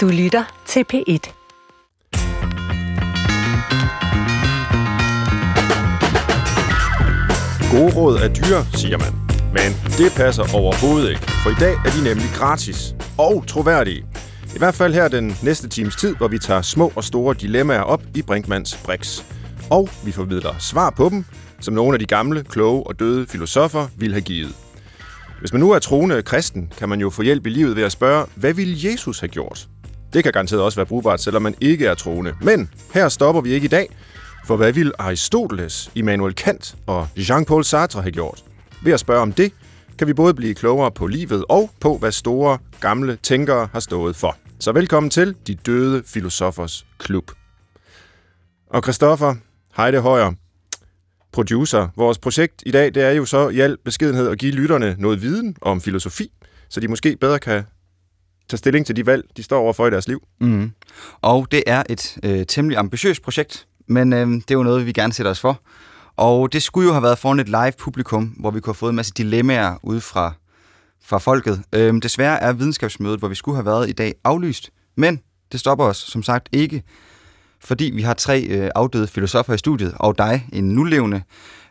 Du lytter til P1. Gode råd er dyre, siger man. Men det passer overhovedet ikke, for i dag er de nemlig gratis og troværdige. I hvert fald her den næste times tid, hvor vi tager små og store dilemmaer op i Brinkmans Brix. Og vi formidler svar på dem, som nogle af de gamle, kloge og døde filosofer ville have givet. Hvis man nu er troende kristen, kan man jo få hjælp i livet ved at spørge, hvad ville Jesus have gjort? Det kan garanteret også være brugbart, selvom man ikke er troende. Men her stopper vi ikke i dag, for hvad ville Aristoteles, Immanuel Kant og Jean-Paul Sartre have gjort? Ved at spørge om det, kan vi både blive klogere på livet og på, hvad store, gamle tænkere har stået for. Så velkommen til De Døde Filosofers Klub. Og Christoffer Heide Højer, producer. Vores projekt i dag, det er jo så i al beskedenhed at give lytterne noget viden om filosofi, så de måske bedre kan tage stilling til de valg, de står overfor i deres liv. Mm. Og det er et øh, temmelig ambitiøst projekt, men øh, det er jo noget, vi gerne sætter os for. Og det skulle jo have været foran et live publikum, hvor vi kunne have fået en masse dilemmaer ud fra, fra folket. Øh, desværre er videnskabsmødet, hvor vi skulle have været i dag, aflyst. Men det stopper os som sagt ikke, fordi vi har tre øh, afdøde filosofer i studiet, og dig, en nulevende.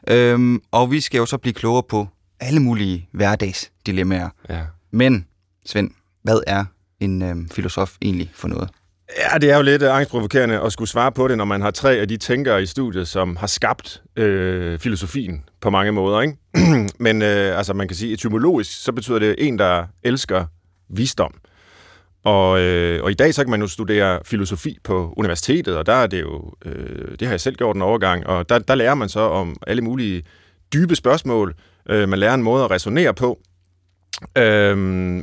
Øhm, og vi skal jo så blive klogere på alle mulige hverdagsdilemmaer. Ja. Men, Svend, hvad er en øh, filosof egentlig for noget? Ja, det er jo lidt øh, angstprovokerende at skulle svare på det, når man har tre af de tænkere i studiet, som har skabt øh, filosofien på mange måder. Ikke? Men øh, altså, man kan sige, etymologisk, så betyder det en, der elsker visdom. Og, øh, og i dag så kan man jo studere filosofi på universitetet, og der er det jo, øh, det har jeg selv gjort en overgang, og der, der lærer man så om alle mulige dybe spørgsmål. Øh, man lærer en måde at resonere på. Øh,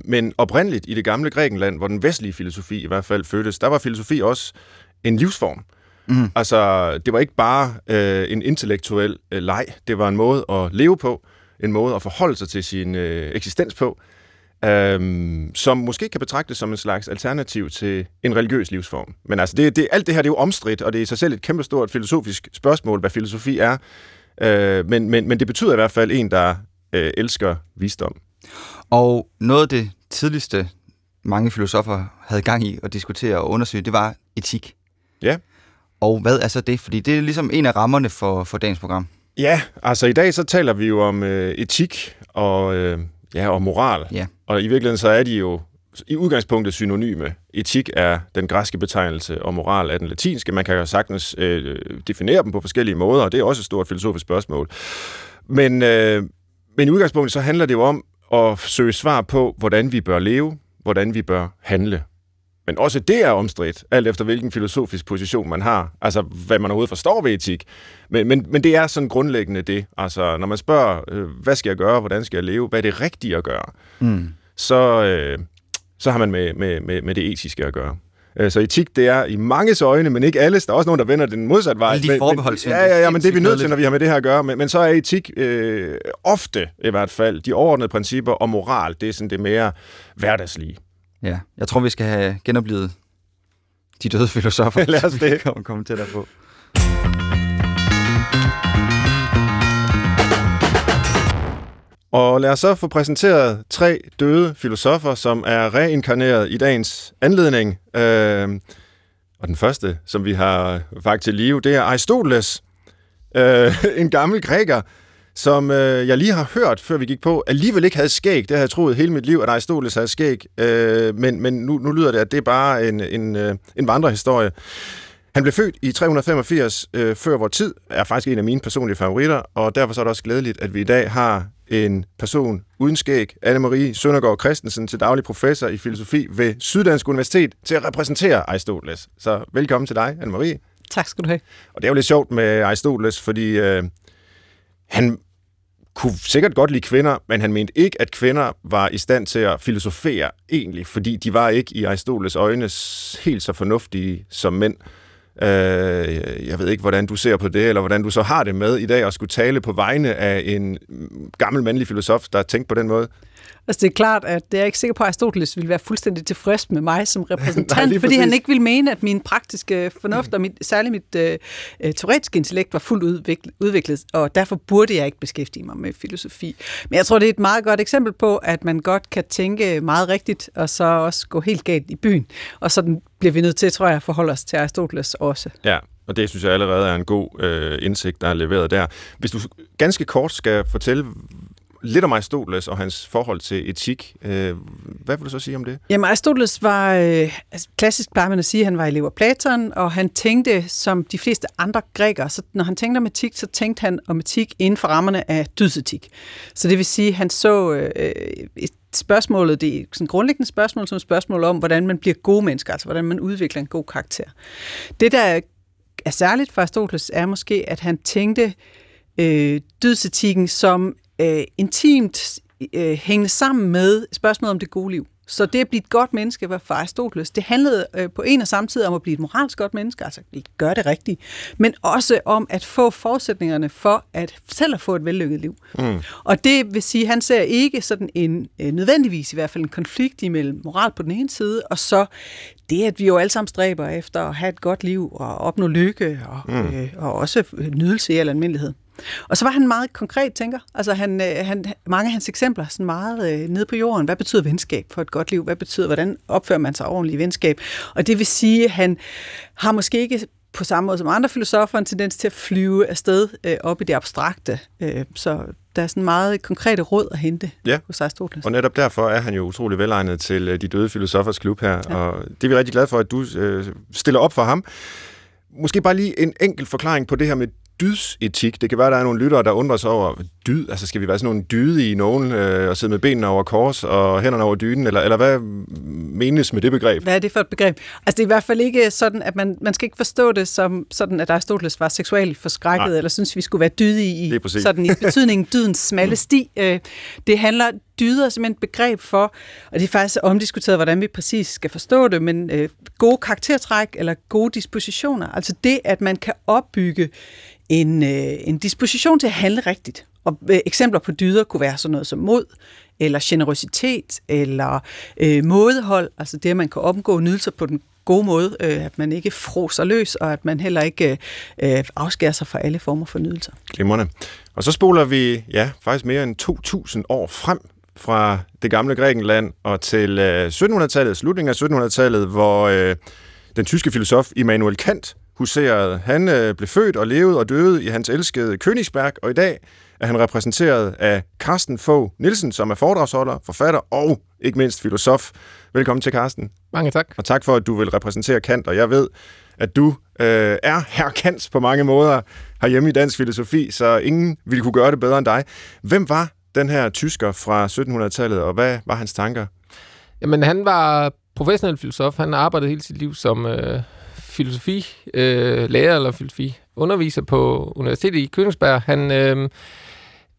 men oprindeligt i det gamle Grækenland, hvor den vestlige filosofi i hvert fald fødtes, der var filosofi også en livsform. Mm. Altså, det var ikke bare øh, en intellektuel øh, leg, det var en måde at leve på, en måde at forholde sig til sin øh, eksistens på, øhm, som måske kan betragtes som en slags alternativ til en religiøs livsform. Men altså, det, det, alt det her det er jo omstridt, og det er i sig selv et kæmpestort filosofisk spørgsmål, hvad filosofi er. Øh, men, men, men det betyder i hvert fald en, der øh, elsker visdom. Og noget af det tidligste, mange filosofer havde gang i at diskutere og undersøge, det var etik. Ja. Og hvad er så det? Fordi det er ligesom en af rammerne for, for dagens program. Ja, altså i dag så taler vi jo om øh, etik og, øh, ja, og moral. Ja. Og i virkeligheden så er de jo i udgangspunktet synonyme. Etik er den græske betegnelse, og moral er den latinske. Man kan jo sagtens øh, definere dem på forskellige måder, og det er også et stort filosofisk spørgsmål. Men, øh, men i udgangspunktet så handler det jo om at søge svar på, hvordan vi bør leve, hvordan vi bør handle. Men også det er omstridt, alt efter hvilken filosofisk position man har. Altså, hvad man overhovedet forstår ved etik. Men, men, men det er sådan grundlæggende det. Altså, når man spørger, øh, hvad skal jeg gøre, hvordan skal jeg leve, hvad er det rigtige at gøre, mm. så, øh, så har man med, med, med, med det etiske at gøre. Øh, Så etik, det er i manges øjne, men ikke alles. Der er også nogen, der vender den modsatte vej. Alle de Men- forbehold, men, Svend. ja, ja, ja, men det er vi nødt til, når vi har med det her at gøre. Men, men så er etik øh, ofte, i hvert fald, de overordnede principper og moral, det er sådan det mere hverdagslige. Ja, jeg tror, vi skal have genoplevet de døde filosofer. Lad os det. kan komme, komme tættere på. Og lad os så få præsenteret tre døde filosofer, som er reinkarneret i dagens anledning. Øh, og den første, som vi har faktisk til live, det er Aristoteles, øh, en gammel græker, som øh, jeg lige har hørt, før vi gik på, alligevel ikke havde skæg. Det har jeg troet hele mit liv, at Aristoteles havde skæg. Øh, men men nu, nu lyder det, at det er bare en, en, øh, en vandrehistorie. Han blev født i 385 øh, før vor tid, er faktisk en af mine personlige favoritter, og derfor så er det også glædeligt, at vi i dag har en person uden skæg, Anne-Marie Søndergaard Christensen, til daglig professor i filosofi ved Syddansk Universitet, til at repræsentere Aristoteles. Så velkommen til dig, Anne-Marie. Tak skal du have. Og det er jo lidt sjovt med Aristoteles, fordi øh, han kunne sikkert godt lide kvinder, men han mente ikke, at kvinder var i stand til at filosofere egentlig, fordi de var ikke i Aristoteles øjne helt så fornuftige som mænd. Øh, jeg ved ikke, hvordan du ser på det, eller hvordan du så har det med i dag at skulle tale på vegne af en gammel mandlig filosof, der tænkte på den måde. Altså det er klart, at det er ikke sikker på, at Aristoteles ville være fuldstændig tilfreds med mig som repræsentant, Nej, fordi han ikke ville mene, at min praktiske fornuft og mit, særligt mit øh, øh, teoretiske intellekt var fuldt udviklet, udviklet, og derfor burde jeg ikke beskæftige mig med filosofi. Men jeg tror, det er et meget godt eksempel på, at man godt kan tænke meget rigtigt, og så også gå helt galt i byen. Og sådan bliver vi nødt til, tror jeg, at forholde os til Aristoteles også. Ja, og det synes jeg allerede er en god øh, indsigt, der er leveret der. Hvis du ganske kort skal fortælle lidt om Aristoteles og hans forhold til etik, øh, hvad vil du så sige om det? Jamen Aristoteles var, øh, altså, klassisk plejer man at sige, at han var elev af Platon, og han tænkte som de fleste andre grækere, så når han tænkte om etik, så tænkte han om etik inden for rammerne af dydsetik. Så det vil sige, at han så øh, et spørgsmålet, det er sådan grundlæggende spørgsmål, som spørgsmål om, hvordan man bliver gode mennesker, altså hvordan man udvikler en god karakter. Det, der er særligt for Aristoteles, er måske, at han tænkte øh, dydsetikken som øh, intimt øh, hængende sammen med spørgsmålet om det gode liv. Så det at blive et godt menneske var for Aristoteles. Det handlede øh, på en og samme tid om at blive et moralsk godt menneske, altså gøre det rigtigt, men også om at få forudsætningerne for at selv at få et vellykket liv. Mm. Og det vil sige, at han ser ikke sådan en øh, nødvendigvis i hvert fald en konflikt imellem moral på den ene side, og så det, at vi jo alle sammen stræber efter at have et godt liv og opnå lykke og, mm. øh, og også nydelse i al almindelighed. Og så var han meget konkret tænker. Altså han, øh, han, mange af hans eksempler sådan meget øh, nede på jorden. Hvad betyder venskab for et godt liv? Hvad betyder, hvordan opfører man sig ordentligt i venskab? Og det vil sige, at han har måske ikke på samme måde som andre filosofer en tendens til at flyve afsted øh, op i det abstrakte. Øh, så der er sådan meget konkrete råd at hente ja. hos Aristoteles. Og netop derfor er han jo utrolig velegnet til øh, de døde filosofers klub her, ja. og det er vi rigtig glade for, at du øh, stiller op for ham. Måske bare lige en enkelt forklaring på det her med dydsetik. Det kan være, at der er nogle lyttere, der undrer sig over dyd. Altså, skal vi være sådan nogle dyde i nogen øh, og sidde med benene over kors og hænderne over dynen? Eller, eller hvad menes med det begreb? Hvad er det for et begreb? Altså, det er i hvert fald ikke sådan, at man, man skal ikke forstå det som sådan, at Aristoteles var seksuelt forskrækket, Nej. eller synes, vi skulle være dyde i, sådan i betydningen dydens smalle sti. Øh, det handler dyder simpelthen et begreb for, og det er faktisk omdiskuteret, hvordan vi præcis skal forstå det, men øh, gode karaktertræk eller gode dispositioner. Altså det, at man kan opbygge en, øh, en disposition til at handle rigtigt. Og øh, eksempler på dyder kunne være sådan noget som mod, eller generøsitet, eller øh, mådehold, altså det, at man kan omgå nydelser på den gode måde, øh, at man ikke froser løs, og at man heller ikke øh, øh afskærer sig fra alle former for nydelser. Glimrende. Og så spoler vi, ja, faktisk mere end 2.000 år frem fra det gamle Grækenland og til øh, 1700-tallet, slutningen af 1700-tallet, hvor øh, den tyske filosof Immanuel Kant huserede. Han øh, blev født og levede og døde i hans elskede Königsberg, og i dag er han repræsenteret af Carsten Fogh Nielsen, som er foredragsholder, forfatter og ikke mindst filosof. Velkommen til, Carsten. Mange tak. Og tak for, at du vil repræsentere Kant, og jeg ved, at du øh, er herr Kant på mange måder herhjemme i dansk filosofi, så ingen ville kunne gøre det bedre end dig. Hvem var den her tysker fra 1700-tallet, og hvad var hans tanker? Jamen, han var professionel filosof. Han arbejdede hele sit liv som øh, filosofi, øh, lærer eller filosofi, underviser på Universitetet i Königsberg. Han øh,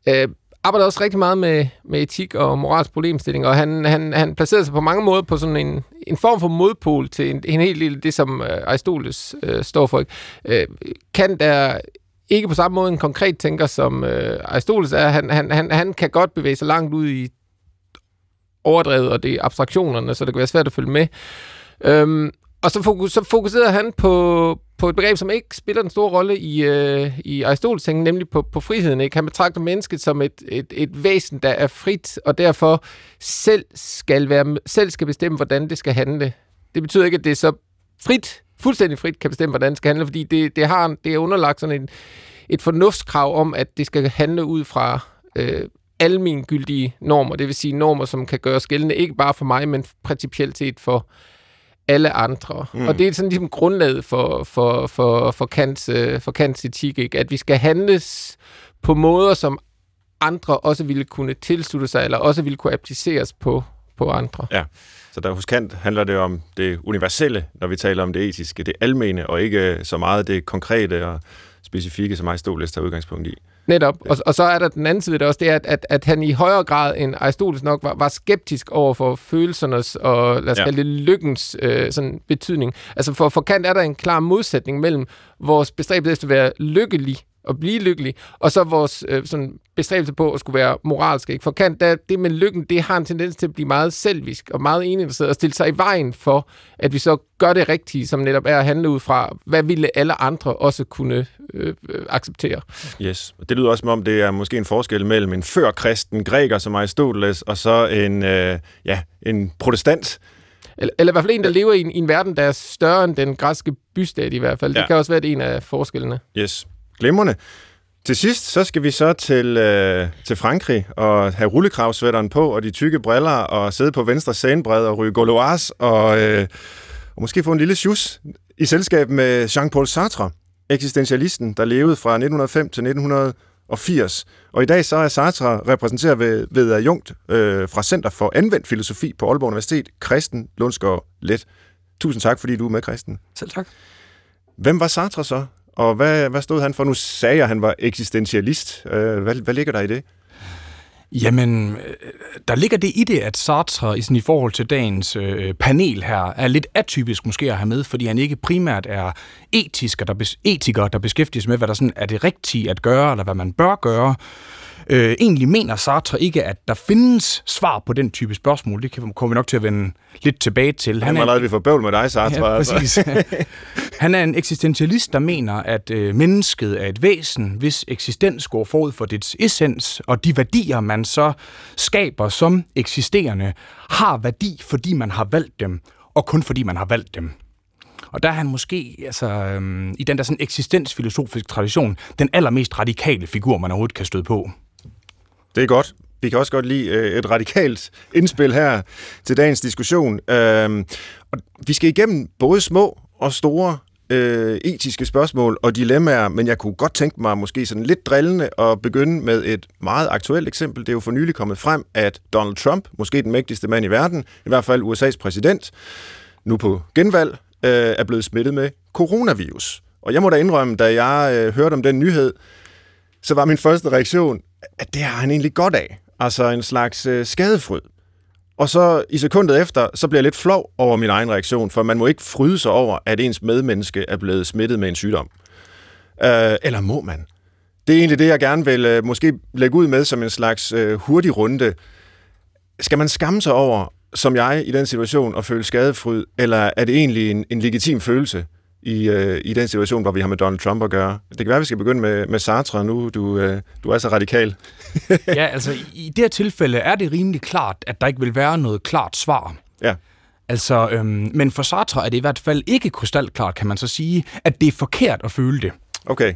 øh, arbejdede også rigtig meget med, med etik og moralsk problemstilling, og han, han, han placerede sig på mange måder på sådan en, en form for modpol til en, en helt lille, det, som øh, Aristoteles øh, står for. Øh, Kant er ikke på samme måde en konkret tænker, som øh, Aristoteles er. Han, han, han, han kan godt bevæge sig langt ud i overdrevet, og det er abstraktionerne, så det kan være svært at følge med. Øhm, og så, fokus, så fokuserede han på, på et begreb, som ikke spiller en stor rolle i, øh, i Aristoteles tænkning, nemlig på, på friheden. Ikke? Han betragter mennesket som et, et, et væsen, der er frit, og derfor selv skal, være, selv skal bestemme, hvordan det skal handle. Det betyder ikke, at det er så frit, fuldstændig frit kan bestemme, hvordan det skal handle, fordi det, det, har, det er underlagt sådan en, et fornuftskrav om, at det skal handle ud fra øh, almengyldige normer, det vil sige normer, som kan gøres gældende ikke bare for mig, men principielt set for alle andre. Mm. Og det er sådan ligesom grundlaget for, for, for, for, Kants, øh, for Kants etik, ikke? at vi skal handles på måder, som andre også ville kunne tilslutte sig, eller også ville kunne appliceres på, på andre. Ja, så der hos Kant handler det om det universelle, når vi taler om det etiske, det almene, og ikke så meget det konkrete og specifikke, som Aristoteles tager udgangspunkt i. Netop. Og, og så er der den anden side også, det er, at, at, at han i højere grad end Aristoteles nok var, var skeptisk over for følelsernes og lad os ja. kalde det lykkens øh, sådan betydning. Altså for, for Kant er der en klar modsætning mellem vores bestræbelse efter at være lykkelig at blive lykkelig, og så vores øh, sådan bestræbelse på at skulle være moralsk. Ikke? For Kant, der, det med lykken, det har en tendens til at blive meget selvisk og meget eninteresseret og stille sig i vejen for, at vi så gør det rigtige, som netop er at handle ud fra, hvad ville alle andre også kunne øh, øh, acceptere. Yes, det lyder også som om, det er måske en forskel mellem en førkristen græker som Aristoteles, og så en, øh, ja, en protestant, eller, eller i hvert fald en, der lever i en, i en verden, der er større end den græske bystat i hvert fald. Ja. Det kan også være det en af forskellene. Yes, glimrende. Til sidst, så skal vi så til, øh, til Frankrig og have rullekravsvætteren på, og de tykke briller, og sidde på venstre scenebred og ryge Gauloise, og, øh, og måske få en lille sjus i selskab med Jean-Paul Sartre, eksistentialisten, der levede fra 1905 til 1980. Og i dag så er Sartre repræsenteret ved, ved adjunkt øh, fra Center for Anvendt Filosofi på Aalborg Universitet, Kristen Lundsgaard Let. Tusind tak, fordi du er med, Kristen. Selv tak. Hvem var Sartre så? Og hvad, hvad stod han for? Nu sagde jeg, at han var eksistentialist. Øh, hvad, hvad ligger der i det? Jamen, øh, der ligger det i det, at Sartre i, sådan, i forhold til dagens øh, panel her er lidt atypisk måske at have med, fordi han ikke primært er etisk, der bes, etiker, der beskæftiger sig med, hvad der sådan er det rigtige at gøre, eller hvad man bør gøre, Øh, egentlig mener Sartre ikke, at der findes svar på den type spørgsmål. Det kommer vi nok til at vende lidt tilbage til. Han er allerede, vi får bøvl med dig, Sartre. Ja, altså. præcis. Han er en eksistentialist, der mener, at øh, mennesket er et væsen, hvis eksistens går forud for dets essens, og de værdier, man så skaber som eksisterende, har værdi, fordi man har valgt dem, og kun fordi man har valgt dem. Og der er han måske altså, øhm, i den der sådan eksistensfilosofiske tradition den allermest radikale figur, man overhovedet kan støde på. Det er godt. Vi kan også godt lide øh, et radikalt indspil her til dagens diskussion. Øhm, og vi skal igennem både små og store øh, etiske spørgsmål og dilemmaer, men jeg kunne godt tænke mig måske sådan lidt drillende at begynde med et meget aktuelt eksempel. Det er jo for nylig kommet frem, at Donald Trump, måske den mægtigste mand i verden, i hvert fald USA's præsident, nu på genvalg, øh, er blevet smittet med coronavirus. Og jeg må da indrømme, da jeg øh, hørte om den nyhed, så var min første reaktion, at det har han egentlig godt af. Altså en slags øh, skadefryd. Og så i sekundet efter, så bliver jeg lidt flov over min egen reaktion, for man må ikke fryde sig over, at ens medmenneske er blevet smittet med en sygdom. Øh, eller må man? Det er egentlig det, jeg gerne vil øh, måske lægge ud med som en slags øh, hurtig runde. Skal man skamme sig over, som jeg i den situation, at føle skadefryd, eller er det egentlig en, en legitim følelse? I, øh, i den situation, hvor vi har med Donald Trump at gøre. Det kan være, at vi skal begynde med, med Sartre nu. Du, øh, du er så radikal. ja, altså i det her tilfælde er det rimelig klart, at der ikke vil være noget klart svar. Ja. Altså, øhm, men for Sartre er det i hvert fald ikke krystalklart, kan man så sige, at det er forkert at føle det. Okay.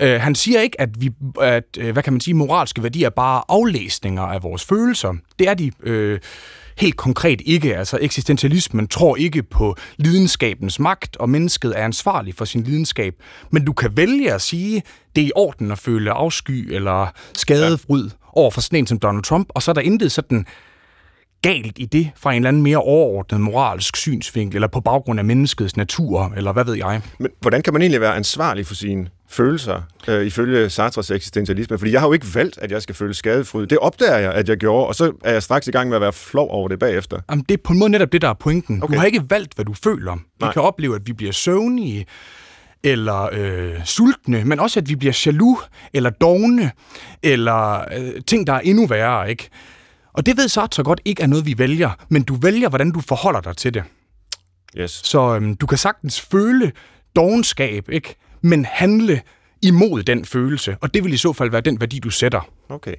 Øh, han siger ikke, at, vi, at øh, hvad kan man sige, moralske værdier er bare aflæsninger af vores følelser. Det er de øh, helt konkret ikke. Altså eksistentialismen tror ikke på lidenskabens magt, og mennesket er ansvarlig for sin lidenskab. Men du kan vælge at sige, det er i orden at føle afsky eller skadefryd ja. over for sådan en som Donald Trump, og så er der intet sådan galt i det fra en eller anden mere overordnet moralsk synsvinkel, eller på baggrund af menneskets natur, eller hvad ved jeg. Men hvordan kan man egentlig være ansvarlig for sine følelser, øh, ifølge Sartres eksistentialisme? Fordi jeg har jo ikke valgt, at jeg skal føle skadefryd. Det opdager jeg, at jeg gjorde, og så er jeg straks i gang med at være flov over det bagefter. Jamen, det er på en måde netop det, der er pointen. Okay. Du har ikke valgt, hvad du føler. Vi kan opleve, at vi bliver søvnige, eller øh, sultne, men også at vi bliver jaloux, eller dogne, eller øh, ting, der er endnu værre, ikke? Og det ved Sartre godt ikke er noget, vi vælger, men du vælger, hvordan du forholder dig til det. Yes. Så øhm, du kan sagtens føle dogenskab, ikke? Men handle imod den følelse, og det vil i så fald være den værdi, du sætter. Okay.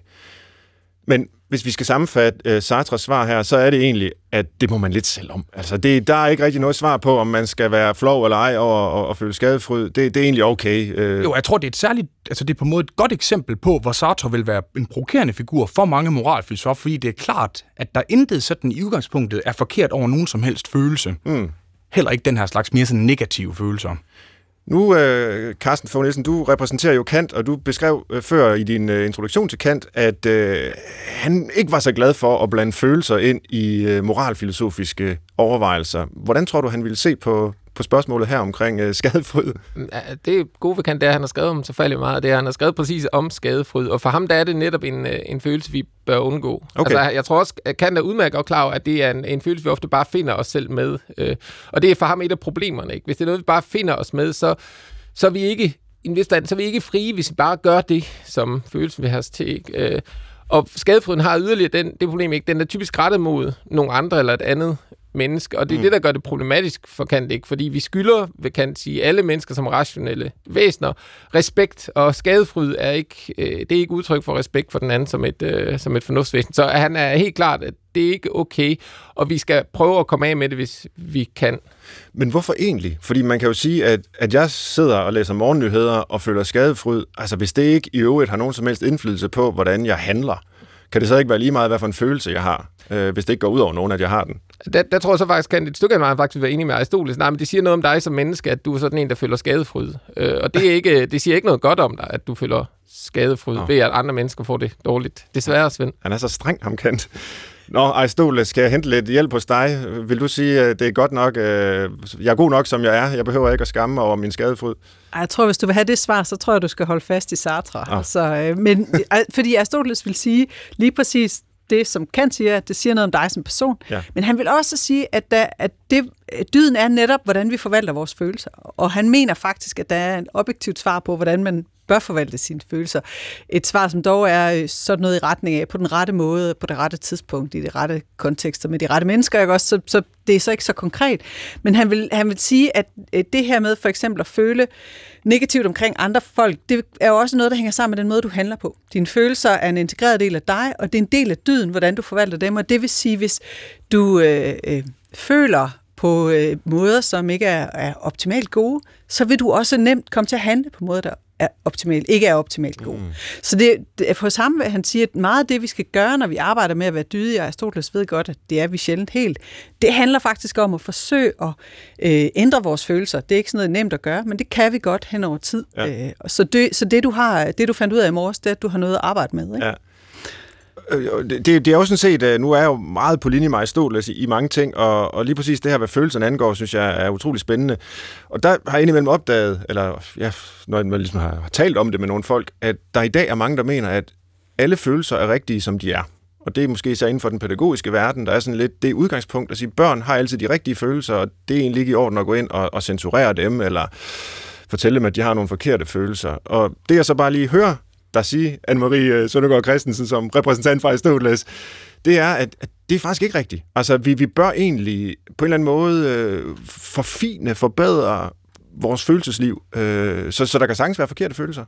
Men hvis vi skal sammenfatte uh, Sartres svar her, så er det egentlig, at det må man lidt selv om. Altså, det, der er ikke rigtig noget svar på, om man skal være flov eller ej over at føle skadefryd. Det, det er egentlig okay. Uh... Jo, jeg tror, det er et særligt, altså det er på en måde et godt eksempel på, hvor Sartre vil være en provokerende figur for mange moralfilosofer, fordi det er klart, at der intet sådan i udgangspunktet er forkert over nogen som helst følelse. Mm. Heller ikke den her slags mere sådan negative følelser. Nu, øh, Carsten Fogh Nielsen, du repræsenterer jo Kant, og du beskrev øh, før i din øh, introduktion til Kant, at øh, han ikke var så glad for at blande følelser ind i øh, moralfilosofiske overvejelser. Hvordan tror du, han ville se på, på spørgsmålet her omkring øh, skadefryd? Ja, det gode Kant, det er, at han har skrevet om så faldet meget, det er, at han har skrevet præcis om skadefryd, og for ham der er det netop en, øh, en følelse, vi bør undgå. Okay. Altså, jeg tror også, at Kant er udmærket og klar over, at det er en, en følelse, vi ofte bare finder os selv med. Øh, og det er for ham et af problemerne. Ikke? Hvis det er noget, vi bare finder os med, så, så er vi ikke i en vis stand, så er vi ikke frie, hvis vi bare gør det, som følelsen vil have os til. Ikke? Øh, og skadefryden har yderligere den, det problem ikke. Den er typisk rettet mod nogle andre eller et andet menneske, og det er mm. det, der gør det problematisk for Kant ikke, fordi vi skylder, vil Kant sige, alle mennesker som rationelle væsener respekt, og skadefryd er ikke, øh, det er ikke udtryk for respekt for den anden som et, øh, som et fornuftsvæsen. Så han er helt klart, at det er ikke okay, og vi skal prøve at komme af med det, hvis vi kan. Men hvorfor egentlig? Fordi man kan jo sige, at, at jeg sidder og læser morgennyheder og føler skadefryd. Altså hvis det ikke i øvrigt har nogen som helst indflydelse på, hvordan jeg handler, kan det så ikke være lige meget, hvad for en følelse jeg har, øh, hvis det ikke går ud over nogen, at jeg har den? Der, der tror jeg så faktisk, at et stykke af mig faktisk være enig med Aristoteles. Nej, men det siger noget om dig som menneske, at du er sådan en, der føler skadefryd. Øh, og det, er ikke, det siger ikke noget godt om dig, at du føler skadefryd ved, at andre mennesker får det dårligt. Desværre, Svend. Han er så streng, ham kendt. Nå, Aristoteles, skal jeg hente lidt hjælp hos dig? Vil du sige, at det er godt nok, øh, jeg er god nok, som jeg er, jeg behøver ikke at skamme over min skadefryd? Jeg tror, hvis du vil have det svar, så tror jeg, du skal holde fast i Sartre. Ah. Altså, øh, men, fordi Aristoteles vil sige lige præcis det, som Kant siger, at det siger noget om dig som person. Ja. Men han vil også sige, at, der, at det, dyden er netop, hvordan vi forvalter vores følelser. Og han mener faktisk, at der er en objektivt svar på, hvordan man bør forvalte sine følelser. Et svar, som dog er øh, sådan noget i retning af på den rette måde, på det rette tidspunkt, i det rette kontekster med de rette mennesker, ikke? Også, så, så det er så ikke så konkret. Men han vil, han vil sige, at øh, det her med for eksempel at føle negativt omkring andre folk, det er jo også noget, der hænger sammen med den måde, du handler på. Dine følelser er en integreret del af dig, og det er en del af dyden, hvordan du forvalter dem. Og det vil sige, hvis du øh, øh, føler på øh, måder, som ikke er, er optimalt gode, så vil du også nemt komme til at handle på måder, der er optimalt, ikke er optimalt gode. Mm. Så det, det for samme, han siger, at meget af det, vi skal gøre, når vi arbejder med at være dydige, og Aristoteles ved godt, at det er vi sjældent helt, det handler faktisk om at forsøge at øh, ændre vores følelser. Det er ikke sådan noget nemt at gøre, men det kan vi godt hen over tid. Ja. Øh, så, det, så det, du har, det, du fandt ud af i morges, det er, at du har noget at arbejde med. Ikke? Ja. Øh, det, det er jo sådan set, øh, nu er jeg jo meget på linje med Aristoteles i, mange ting, og, og lige præcis det her, hvad følelserne angår, synes jeg er utrolig spændende. Og der har jeg indimellem opdaget, eller ja, når jeg ligesom har, har talt om det med nogle folk, at der i dag er mange, der mener, at alle følelser er rigtige, som de er. Og det er måske så inden for den pædagogiske verden, der er sådan lidt det udgangspunkt at sige, at børn har altid de rigtige følelser, og det er egentlig ikke i orden at gå ind og, og censurere dem, eller fortælle dem, at de har nogle forkerte følelser. Og det jeg så bare lige hører der siger Anne-Marie øh, Søndergaard Christensen som repræsentant for Aristoteles, det er, at, at det er faktisk ikke rigtigt. Altså, vi, vi bør egentlig på en eller anden måde øh, forfine, forbedre vores følelsesliv, øh, så, så der kan sagtens være forkerte følelser.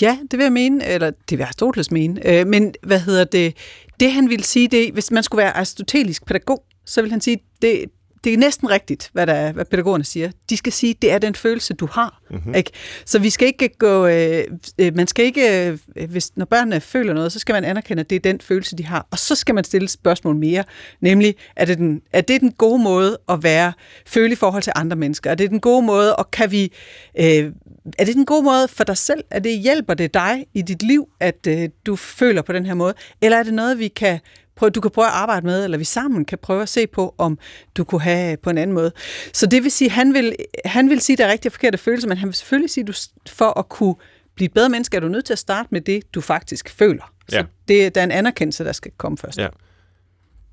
Ja, det vil jeg mene, eller det vil Aristoteles mene. Øh, men hvad hedder det? Det han ville sige, det, hvis man skulle være aristotelisk pædagog, så vil han sige, det, det er næsten rigtigt, hvad, der er, hvad pædagogerne siger. De skal sige, det er den følelse, du har. Mm-hmm. Ikke? Så vi skal ikke gå... Øh, øh, man skal ikke... Øh, hvis, når børnene føler noget, så skal man anerkende, at det er den følelse, de har. Og så skal man stille spørgsmål mere, nemlig, er det, den, er det den gode måde at være føle i forhold til andre mennesker? Er det den gode måde, og kan vi... Øh, er det den gode måde for dig selv? Er det hjælper det dig i dit liv, at øh, du føler på den her måde? Eller er det noget, vi kan prøve, du kan prøve at arbejde med, eller vi sammen kan prøve at se på, om du kunne have på en anden måde. Så det vil sige, han vil, han vil sige, at der er rigtig forkerte følelser, men han vil selvfølgelig sige, at du, for at kunne blive et bedre menneske, er du nødt til at starte med det, du faktisk føler. Så ja. det, der er en anerkendelse, der skal komme først. Ja.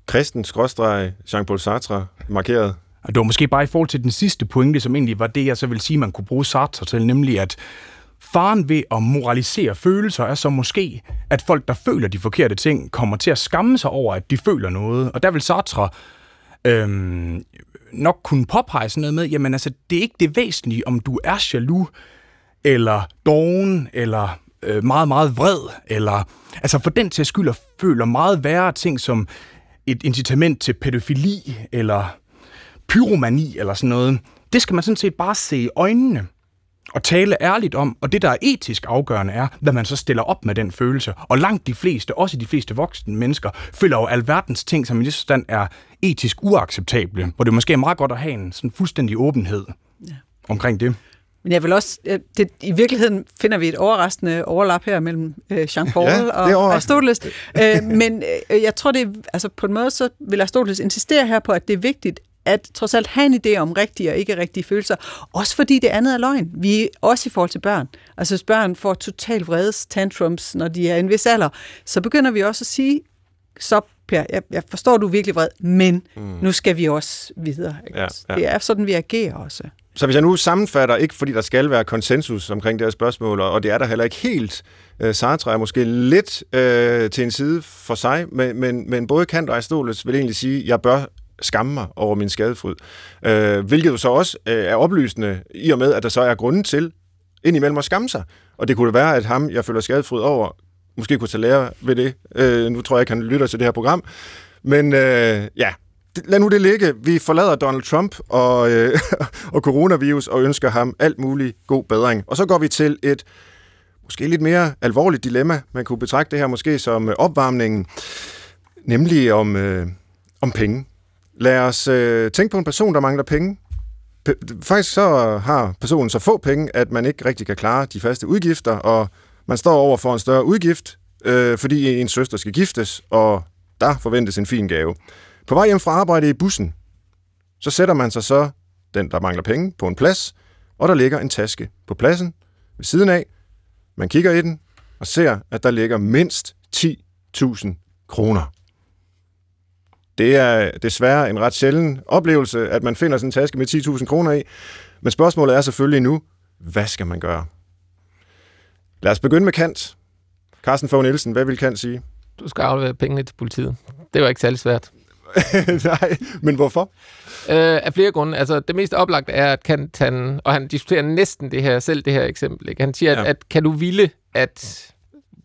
Kristen, skråstreg, Jean-Paul Sartre, markeret. Og det var måske bare i forhold til den sidste pointe, som egentlig var det, jeg så vil sige, man kunne bruge Sartre til, nemlig at Faren ved at moralisere følelser er så måske, at folk, der føler de forkerte ting, kommer til at skamme sig over, at de føler noget. Og der vil Sartre øhm, nok kunne påpege sådan noget med, jamen altså, det er ikke det væsentlige, om du er jaloux, eller doven, eller øh, meget, meget vred, eller altså for den til skyld føler meget værre ting som et incitament til pædofili, eller pyromani, eller sådan noget. Det skal man sådan set bare se i øjnene og tale ærligt om, og det, der er etisk afgørende, er, hvad man så stiller op med den følelse. Og langt de fleste, også de fleste voksne mennesker, føler jo alverdens ting, som i det stand er etisk uacceptable, hvor det måske er meget godt at have en sådan fuldstændig åbenhed ja. omkring det. Men jeg vil også, det, i virkeligheden finder vi et overraskende overlap her mellem øh, Jean-Paul ja, og Aristoteles. øh, men øh, jeg tror, det er, altså på en måde, så vil Aristoteles insistere her på, at det er vigtigt, at trods alt have en idé om rigtige og ikke rigtige følelser. Også fordi det andet er løgn. Vi også i forhold til børn. Altså hvis børn får totalt vredes tantrums, når de er en vis alder, så begynder vi også at sige, så Per, jeg, jeg forstår, du er virkelig vred, men mm. nu skal vi også videre. Ikke? Ja, ja. Det er sådan, vi agerer også. Så hvis jeg nu sammenfatter, ikke fordi der skal være konsensus omkring det her spørgsmål, og det er der heller ikke helt, øh, Sartre er måske lidt øh, til en side for sig, men, men, men både Kant og Aristoteles vil egentlig sige, at jeg bør skamme mig over min skadefryd. Øh, hvilket jo så også øh, er oplysende, i og med, at der så er grunden til indimellem at skamme sig. Og det kunne være, at ham, jeg føler skadefryd over, måske kunne tage lære ved det. Øh, nu tror jeg ikke, han lytter til det her program. Men øh, ja, lad nu det ligge. Vi forlader Donald Trump og, øh, og coronavirus og ønsker ham alt mulig god bedring. Og så går vi til et måske lidt mere alvorligt dilemma. Man kunne betragte det her måske som øh, opvarmningen, nemlig om, øh, om penge. Lad os øh, tænke på en person, der mangler penge. P- faktisk så har personen så få penge, at man ikke rigtig kan klare de faste udgifter, og man står over for en større udgift, øh, fordi en søster skal giftes, og der forventes en fin gave. På vej hjem fra arbejde i bussen, så sætter man sig så, den der mangler penge, på en plads, og der ligger en taske på pladsen ved siden af. Man kigger i den og ser, at der ligger mindst 10.000 kroner. Det er desværre en ret sjælden oplevelse, at man finder sådan en taske med 10.000 kroner i. Men spørgsmålet er selvfølgelig nu, hvad skal man gøre? Lad os begynde med Kant. Carsten Fogh Nielsen, hvad vil Kant sige? Du skal aflevere pengene til politiet. Det var ikke særlig svært. Nej, men hvorfor? Øh, af flere grunde. Altså, det mest oplagte er, at kan han, og han diskuterer næsten det her, selv det her eksempel, ikke? han siger, ja. at, at kan du ville, at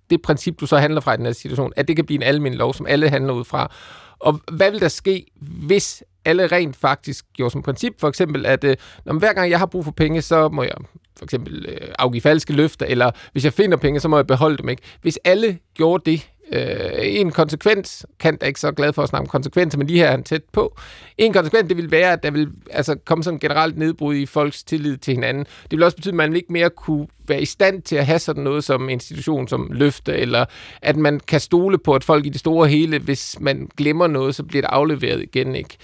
det princip, du så handler fra i den her situation, at det kan blive en almindelig lov, som alle handler ud fra. Og hvad vil der ske, hvis alle rent faktisk gjorde som princip, for eksempel, at øh, når hver gang jeg har brug for penge, så må jeg for eksempel øh, afgive falske løfter, eller hvis jeg finder penge, så må jeg beholde dem ikke. Hvis alle gjorde det, øh, en konsekvens, kan er ikke så glad for at snakke om konsekvenser, men lige her er han tæt på. En konsekvens, det vil være, at der vil altså, komme sådan generelt nedbrud i folks tillid til hinanden. Det vil også betyde, at man ikke mere kunne være i stand til at have sådan noget som institution, som løfte, eller at man kan stole på, at folk i det store hele, hvis man glemmer noget, så bliver det afleveret igen. Ikke?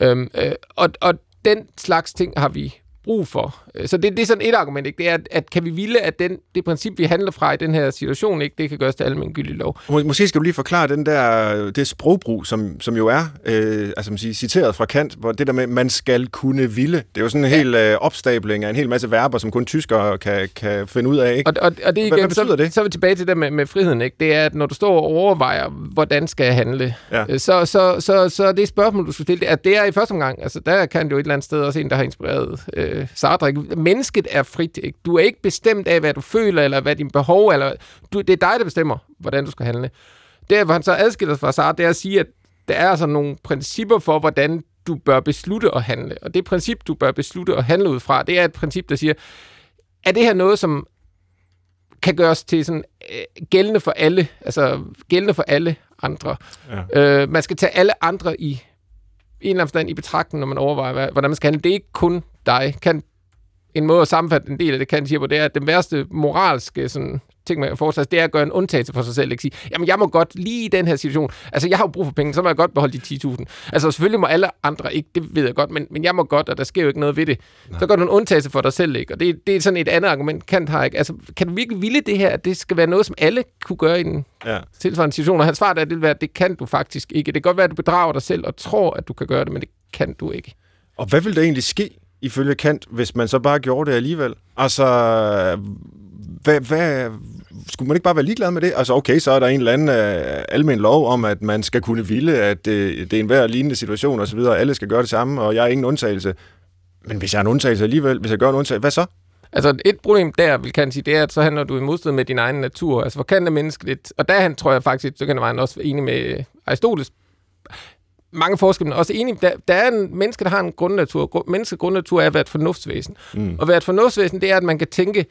Øhm, øh, og, og den slags ting har vi brug for. Øh, så det, det er sådan et argument, ikke? det er, at, at kan vi ville, at den, det princip, vi handler fra i den her situation, ikke, det kan gøres til almengyldig lov. Måske skal du lige forklare den der, det sprogbrug, som, som jo er øh, altså, man siger, citeret fra Kant, hvor det der med, man skal kunne ville, det er jo sådan en ja. hel øh, opstabling af en hel masse verber, som kun tyskere kan, kan finde ud af. Ikke? Og, og, og det igen, hvad, betyder det? Så, så er vi tilbage til det med, med friheden. Ikke? Det er, at når du står og overvejer, hvordan skal jeg handle, ja. Øh, så, så, så, så det spørgsmål, du skal stille, at det er i første omgang, altså der kan det jo et eller andet sted også en, der har inspireret øh, Sartre, ikke? mennesket er frit. Ikke? Du er ikke bestemt af, hvad du føler, eller hvad din behov eller du, det er dig, der bestemmer, hvordan du skal handle. Det, hvor han så adskiller sig fra Sartre, det er at sige, at der er altså nogle principper for, hvordan du bør beslutte at handle. Og det princip, du bør beslutte at handle ud fra, det er et princip, der siger, er det her noget, som kan gøres til sådan øh, gældende for alle, altså gældende for alle andre. Ja. Øh, man skal tage alle andre i en eller anden forstand i betragtning, når man overvejer, hvordan man skal handle. Det er ikke kun dig. Kan en måde at sammenfatte en del af det, kan sige på, det er, at den værste moralske sådan, ting, man kan forestille det er at gøre en undtagelse for sig selv. Ikke sige, jamen jeg må godt lige i den her situation, altså jeg har jo brug for penge, så må jeg godt beholde de 10.000. Altså selvfølgelig må alle andre ikke, det ved jeg godt, men, men jeg må godt, og der sker jo ikke noget ved det. Nej. Så gør du en undtagelse for dig selv, ikke? Og det, det er sådan et andet argument, kan har ikke. Altså kan du virkelig ville det her, at det skal være noget, som alle kunne gøre i den ja. tilsvarende situation? Og hans svar er, at det vil være, at det kan du faktisk ikke. Det kan godt være, at du bedrager dig selv og tror, at du kan gøre det, men det kan du ikke. Og hvad vil der egentlig ske, ifølge Kant, hvis man så bare gjorde det alligevel? Altså, hvad, hvad, skulle man ikke bare være ligeglad med det? Altså, okay, så er der en eller anden øh, almen lov om, at man skal kunne ville, at det, det er en hver lignende situation osv., og alle skal gøre det samme, og jeg er ingen undtagelse. Men hvis jeg er en undtagelse alligevel, hvis jeg gør en undtagelse, hvad så? Altså et problem der, vil kan sige, det er, at så handler du i modstrid med din egen natur. Altså hvor kan det menneskeligt? Og der han tror jeg faktisk, så kan det være enig med Aristoteles mange forskere, men også enige, der, der er en menneske, der har en grundnatur. Menneskets grundnatur er at være et fornuftsvæsen. Mm. Og at være et fornuftsvæsen, det er, at man kan tænke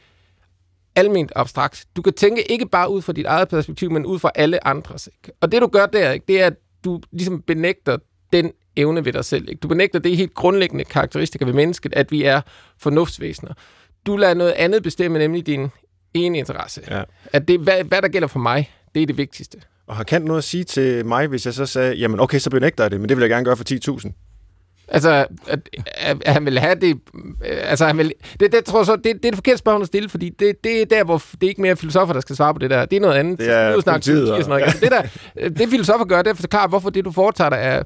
almindeligt abstrakt. Du kan tænke ikke bare ud fra dit eget perspektiv, men ud fra alle andres. Ikke? Og det, du gør der, ikke, det er, at du ligesom benægter den evne ved dig selv. Ikke? Du benægter det helt grundlæggende karakteristikker ved mennesket, at vi er fornuftsvæsener. Du lader noget andet bestemme, nemlig din ene interesse. Ja. At det, hvad, hvad der gælder for mig, det er det vigtigste. Og har Kant noget at sige til mig, hvis jeg så sagde, jamen okay, så benægter jeg det, men det vil jeg gerne gøre for 10.000? Altså, at, at, at han vil have det... Altså, han vil, det, det, tror så, det, det er det forkerte spørgsmål at stille, fordi det, det er der, hvor det er ikke mere filosofer, der skal svare på det der. Det er noget andet. Det er politiet, og-. Sådan noget. Det, der, det filosofer gør, det er at forklare, hvorfor det, du foretager dig, er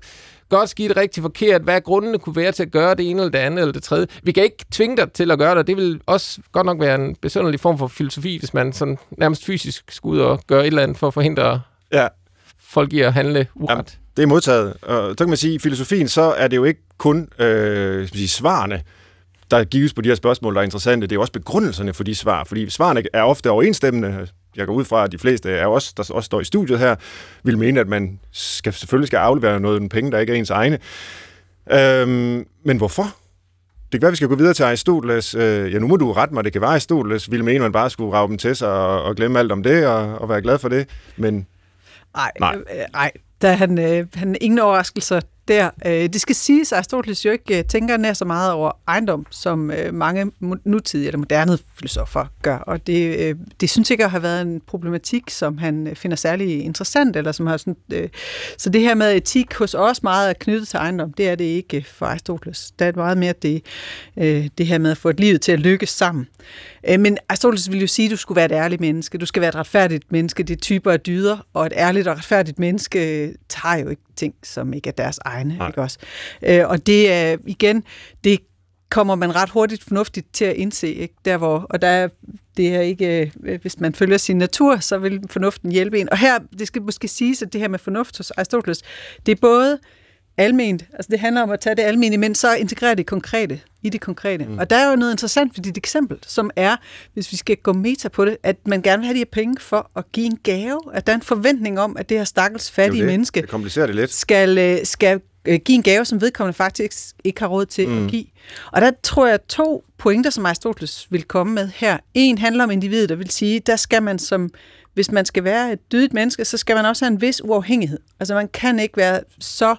godt, skidt, rigtig, forkert. Hvad grundene kunne være til at gøre det ene, eller det andet, eller det tredje. Vi kan ikke tvinge dig til at gøre det. Det vil også godt nok være en besynderlig form for filosofi, hvis man sådan nærmest fysisk skulle ud og gøre et eller andet for at forhindre Ja, folk i at handle uret. Jamen, det er modtaget. Og så kan man sige, at i filosofien, så er det jo ikke kun øh, sige, svarene, der gives på de her spørgsmål, der er interessante. Det er jo også begrundelserne for de svar, fordi svarene er ofte overensstemmende. Jeg går ud fra, at de fleste af os, der også står i studiet her, vil mene, at man skal, selvfølgelig skal aflevere noget af penge, der ikke er ens egne. Øhm, men hvorfor? Det kan være, vi skal gå videre til Aristoteles. Øh, ja, nu må du rette mig, det kan være Aristoteles ville mene, at man bare skulle rave dem til sig og, og glemme alt om det og, og være glad for det. Men Ej, Nej. øh, øh, ej. Der er han, øh, han ingen overraskelser der. Øh, det skal siges, at Aristoteles jo ikke øh, tænker nær så meget over ejendom, som øh, mange nutidige eller moderne filosofer gør. Og det, øh, det synes ikke at have været en problematik, som han øh, finder særlig interessant. Eller som har sådan, øh, så det her med etik hos os meget er knyttet til ejendom, det er det ikke for Aristoteles. Der er meget mere det, øh, det her med at få et liv til at lykkes sammen. Øh, Men Aristoteles vil jo sige, at du skulle være et ærligt menneske, du skal være et retfærdigt menneske, det er typer af dyder, og et ærligt og retfærdigt menneske øh, tager jo ikke ting, som ikke er deres egne. Nej. Ikke også? Øh, Og det er igen, det kommer man ret hurtigt fornuftigt til at indse, ikke? Der hvor, og der er, det er ikke, øh, hvis man følger sin natur, så vil fornuften hjælpe en. Og her, det skal måske siges, at det her med fornuft hos Aristoteles, det er både alment, altså det handler om at tage det almene, men så integrere det konkrete i det konkrete. Mm. Og der er jo noget interessant ved dit eksempel, som er, hvis vi skal gå meta på det, at man gerne vil have de her penge for at give en gave, at der er en forventning om, at det her stakkels fattige det. menneske Det komplicerer det lidt. skal, øh, skal øh, give en gave, som vedkommende faktisk ikke har råd til mm. at give. Og der tror jeg, to pointer, som Aristoteles vil komme med her. En handler om individet, der vil sige, der skal man som, hvis man skal være et dydigt menneske, så skal man også have en vis uafhængighed. Altså man kan ikke være så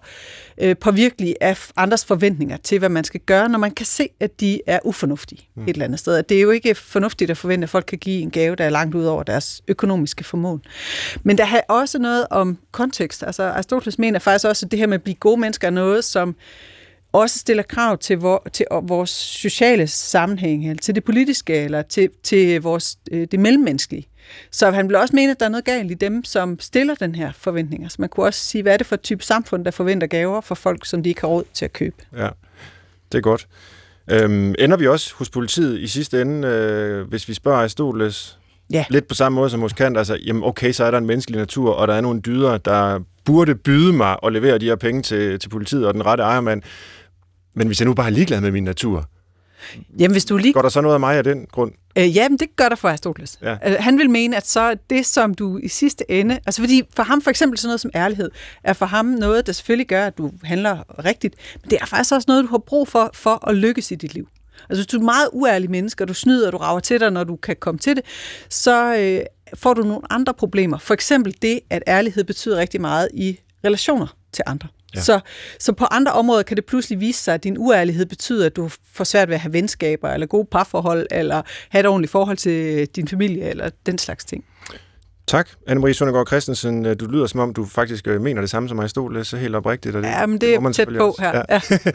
øh, påvirkelig af andres forventninger til, hvad man skal gøre, når man kan se, at de er ufornuftige mm. et eller andet sted. Det er jo ikke fornuftigt at forvente, at folk kan give en gave, der er langt ud over deres økonomiske formåen. Men der har også noget om kontekst. Altså Aristoteles mener faktisk også, at det her med at blive gode mennesker er noget, som også stiller krav til, vor, til vores sociale sammenhæng, eller til det politiske, eller til, til vores, øh, det mellemmenneskelige. Så han vil også mene, at der er noget galt i dem, som stiller den her forventninger. Så man kunne også sige, hvad er det for et type samfund, der forventer gaver for folk, som de ikke har råd til at købe. Ja, det er godt. Øhm, ender vi også hos politiet i sidste ende, øh, hvis vi spørger Aristoteles Ja. lidt på samme måde som hos Kant, altså, jamen okay, så er der en menneskelig natur, og der er nogle dyder, der burde byde mig at levere de her penge til, til politiet og den rette ejermand. Men hvis jeg nu bare er ligeglad med min natur, Jamen, hvis du lige går der så noget af mig af den grund? Øh, ja, men det gør der for Aristoteles. Ja. Øh, Han vil mene, at så det, som du i sidste ende... Altså fordi for ham for eksempel sådan noget som ærlighed, er for ham noget, der selvfølgelig gør, at du handler rigtigt, men det er faktisk også noget, du har brug for, for at lykkes i dit liv. Altså hvis du er et meget uærlig menneske, og du snyder, og du rager til dig, når du kan komme til det, så øh, får du nogle andre problemer. For eksempel det, at ærlighed betyder rigtig meget i relationer til andre. Ja. Så, så på andre områder kan det pludselig vise sig, at din uærlighed betyder, at du får svært ved at have venskaber, eller gode parforhold, eller have et ordentligt forhold til din familie, eller den slags ting. Tak, Anne-Marie Søndergaard Christensen. Du lyder som om, du faktisk øh, mener det samme som Aristoteles, så helt oprigtigt. Og det, Ja, men det må man er tæt på her. også. Ja. Ja.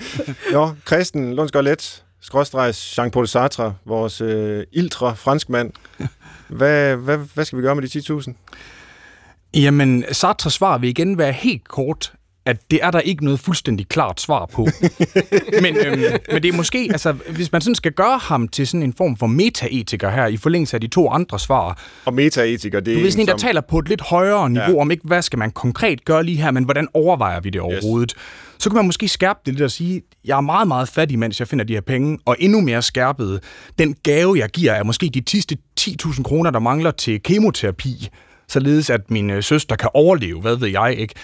Nå, Christen Lundsgaard Let, skråstreg Jean-Paul Sartre, vores øh, ildre franskmand. Hvad, hvad, hvad skal vi gøre med de 10.000? Jamen, Sartres svar vil igen være helt kort, at det er der ikke noget fuldstændig klart svar på. men, øhm, men det er måske, altså, hvis man sådan skal gøre ham til sådan en form for metaetiker her, i forlængelse af de to andre svar, Og metaetiker, det du er ved sådan en, der som- taler på et lidt højere niveau, Ja. om ikke, hvad skal man konkret gøre lige her, men hvordan overvejer vi det overhovedet? Så kan man måske skærpe det lidt og sige, jeg er meget, meget fattig, mens jeg finder de her penge, og endnu mere skærpet, den gave, jeg giver, er måske de sidste 10.000 kroner, der mangler til kemoterapi, således at min øh, søster kan overleve, hvad ved jeg ikke.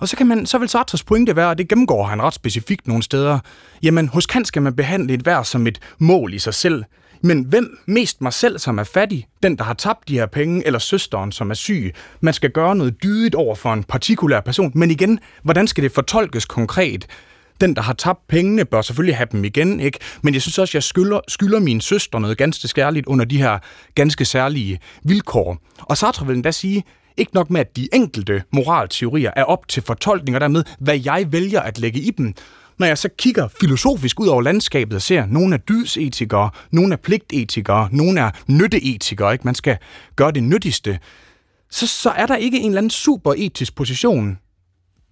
Og så, kan man, så vil Sartres pointe være, og det gennemgår han ret specifikt nogle steder, jamen hos Kant skal man behandle et værd som et mål i sig selv. Men hvem mest mig selv, som er fattig, den, der har tabt de her penge, eller søsteren, som er syg? Man skal gøre noget dydigt over for en partikulær person. Men igen, hvordan skal det fortolkes konkret? Den, der har tabt pengene, bør selvfølgelig have dem igen, ikke? Men jeg synes også, jeg skylder, skylder min søster noget ganske skærligt under de her ganske særlige vilkår. Og Sartre vil endda sige, ikke nok med, at de enkelte moralteorier er op til fortolkning, og dermed, hvad jeg vælger at lægge i dem. når jeg så kigger filosofisk ud over landskabet og ser, nogle er dydsetikere, nogle er pligtetikere, nogle er nytteetikere, ikke? man skal gøre det nyttigste, så, så er der ikke en eller anden super etisk position,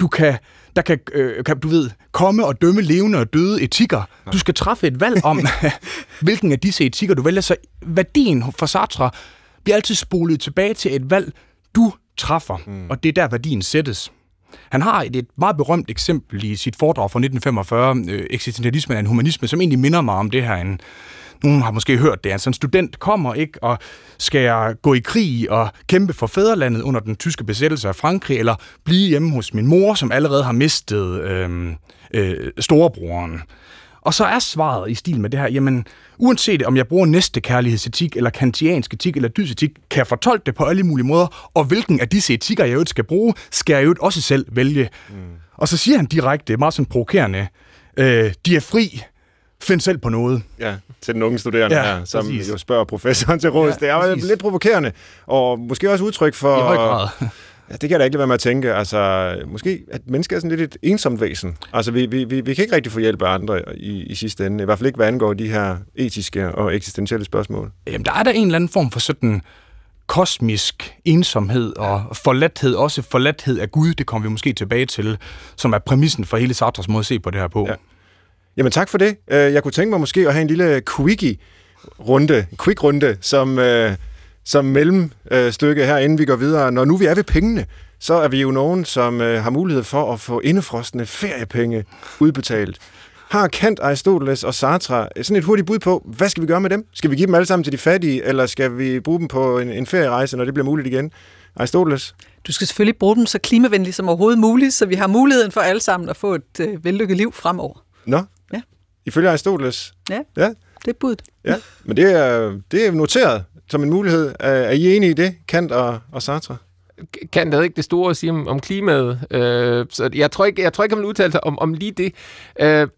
du kan, der kan, øh, kan, du ved, komme og dømme levende og døde etikker. Du skal træffe et valg om, hvilken af disse etikker du vælger. Så værdien for Sartre bliver altid spolet tilbage til et valg, du træffer, mm. og det er der, værdien sættes. Han har et, et meget berømt eksempel i sit foredrag fra 1945, øh, Eksistentialismen af en humanisme, som egentlig minder mig om det her. En, nogen har måske hørt det. Altså en student kommer ikke og skal gå i krig og kæmpe for fædrelandet under den tyske besættelse af Frankrig, eller blive hjemme hos min mor, som allerede har mistet øh, øh, storebroren. Og så er svaret i stil med det her, jamen, uanset om jeg bruger næste kærlighedsetik, eller kantiansk etik, eller dydsetik, kan jeg fortolke det på alle mulige måder, og hvilken af disse etikker, jeg skal bruge, skal jeg jo også selv vælge. Mm. Og så siger han direkte, meget sådan provokerende, øh, de er fri, find selv på noget. Ja, til den unge studerende ja, her, som præcis. jo spørger professoren til råds. Ja, det er jo lidt provokerende, og måske også udtryk for... I høj grad. Ja, det kan jeg da ikke lade være med at tænke. Altså, måske at mennesket er sådan lidt et ensomt væsen. Altså, vi, vi, vi, vi kan ikke rigtig få hjælp af andre i, i sidste ende. I hvert fald ikke, hvad angår de her etiske og eksistentielle spørgsmål. Jamen, der er der en eller anden form for sådan kosmisk ensomhed og forladthed, også forladthed af Gud, det kommer vi måske tilbage til, som er præmissen for hele Sartres måde at se på det her på. Ja. Jamen tak for det. Øh, jeg kunne tænke mig måske at have en lille quickie-runde, quick-runde, som, øh, som mellemstykke her, inden vi går videre. Når nu vi er ved pengene, så er vi jo nogen, som øh, har mulighed for at få indefrostende feriepenge udbetalt. Har Kant, Aristoteles og Sartre sådan et hurtigt bud på, hvad skal vi gøre med dem? Skal vi give dem alle sammen til de fattige, eller skal vi bruge dem på en, en ferierejse, når det bliver muligt igen? Aristoteles? Du skal selvfølgelig bruge dem så klimavenligt som overhovedet muligt, så vi har muligheden for alle sammen at få et øh, vellykket liv fremover. Nå. Ifølge Aristoteles. Ja, Ja, det er budet. ja. men det er, det er noteret som en mulighed. Er, er I enige i det, Kant og, og Sartre? Kant havde ikke det store at sige om, om klimaet, øh, så jeg tror ikke, jeg tror ikke, han vil udtale sig om, om lige det. Øh,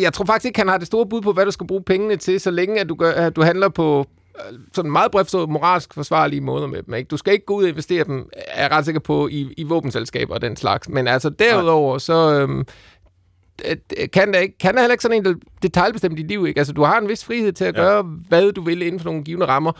jeg tror faktisk ikke, han har det store bud på, hvad du skal bruge pengene til, så længe at du, gør, at du handler på øh, sådan meget bredt forstået moralsk forsvarlige måder med dem. Ikke? Du skal ikke gå ud og investere dem, er jeg ret sikker på, i, i våbenselskaber og den slags. Men altså derudover, så... Øh, kan der, ikke, kan der heller ikke sådan en, der detaljbestemme dit liv, ikke? Altså, du har en vis frihed til at gøre, ja. hvad du vil inden for nogle givende rammer.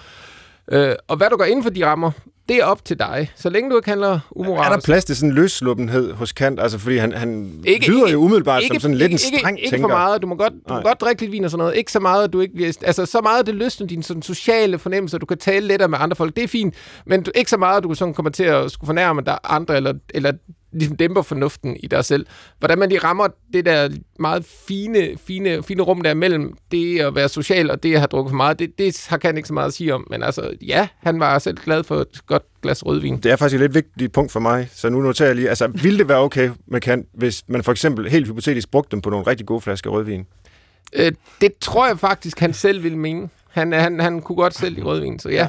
Øh, og hvad du gør inden for de rammer, det er op til dig. Så længe du ikke handler umoralsk. Er der plads til sådan en løsluppenhed hos Kant? Altså, fordi han, han ikke, lyder ikke, jo umiddelbart ikke, som sådan lidt en ikke, streng ikke, tænker. Ikke for meget. Du må godt, du må godt drikke lidt vin og sådan noget. Ikke så meget, at du ikke bliver... Altså, så meget, det løsner dine sådan, sociale fornemmelser. Du kan tale lettere med andre folk. Det er fint. Men du, ikke så meget, at du sådan kommer til at skulle fornærme dig andre, eller, eller ligesom dæmper fornuften i dig selv. Hvordan man lige rammer det der meget fine, fine, fine rum der mellem det at være social og det at have drukket for meget, det, det har kan ikke så meget at sige om. Men altså, ja, han var selv glad for et godt glas rødvin. Det er faktisk et lidt vigtigt punkt for mig, så nu noterer jeg lige, altså, ville det være okay med Kant, hvis man for eksempel helt hypotetisk brugte dem på nogle rigtig gode flasker rødvin? Øh, det tror jeg faktisk, han selv ville mene. Han, han, han kunne godt selv i rødvin, så ja.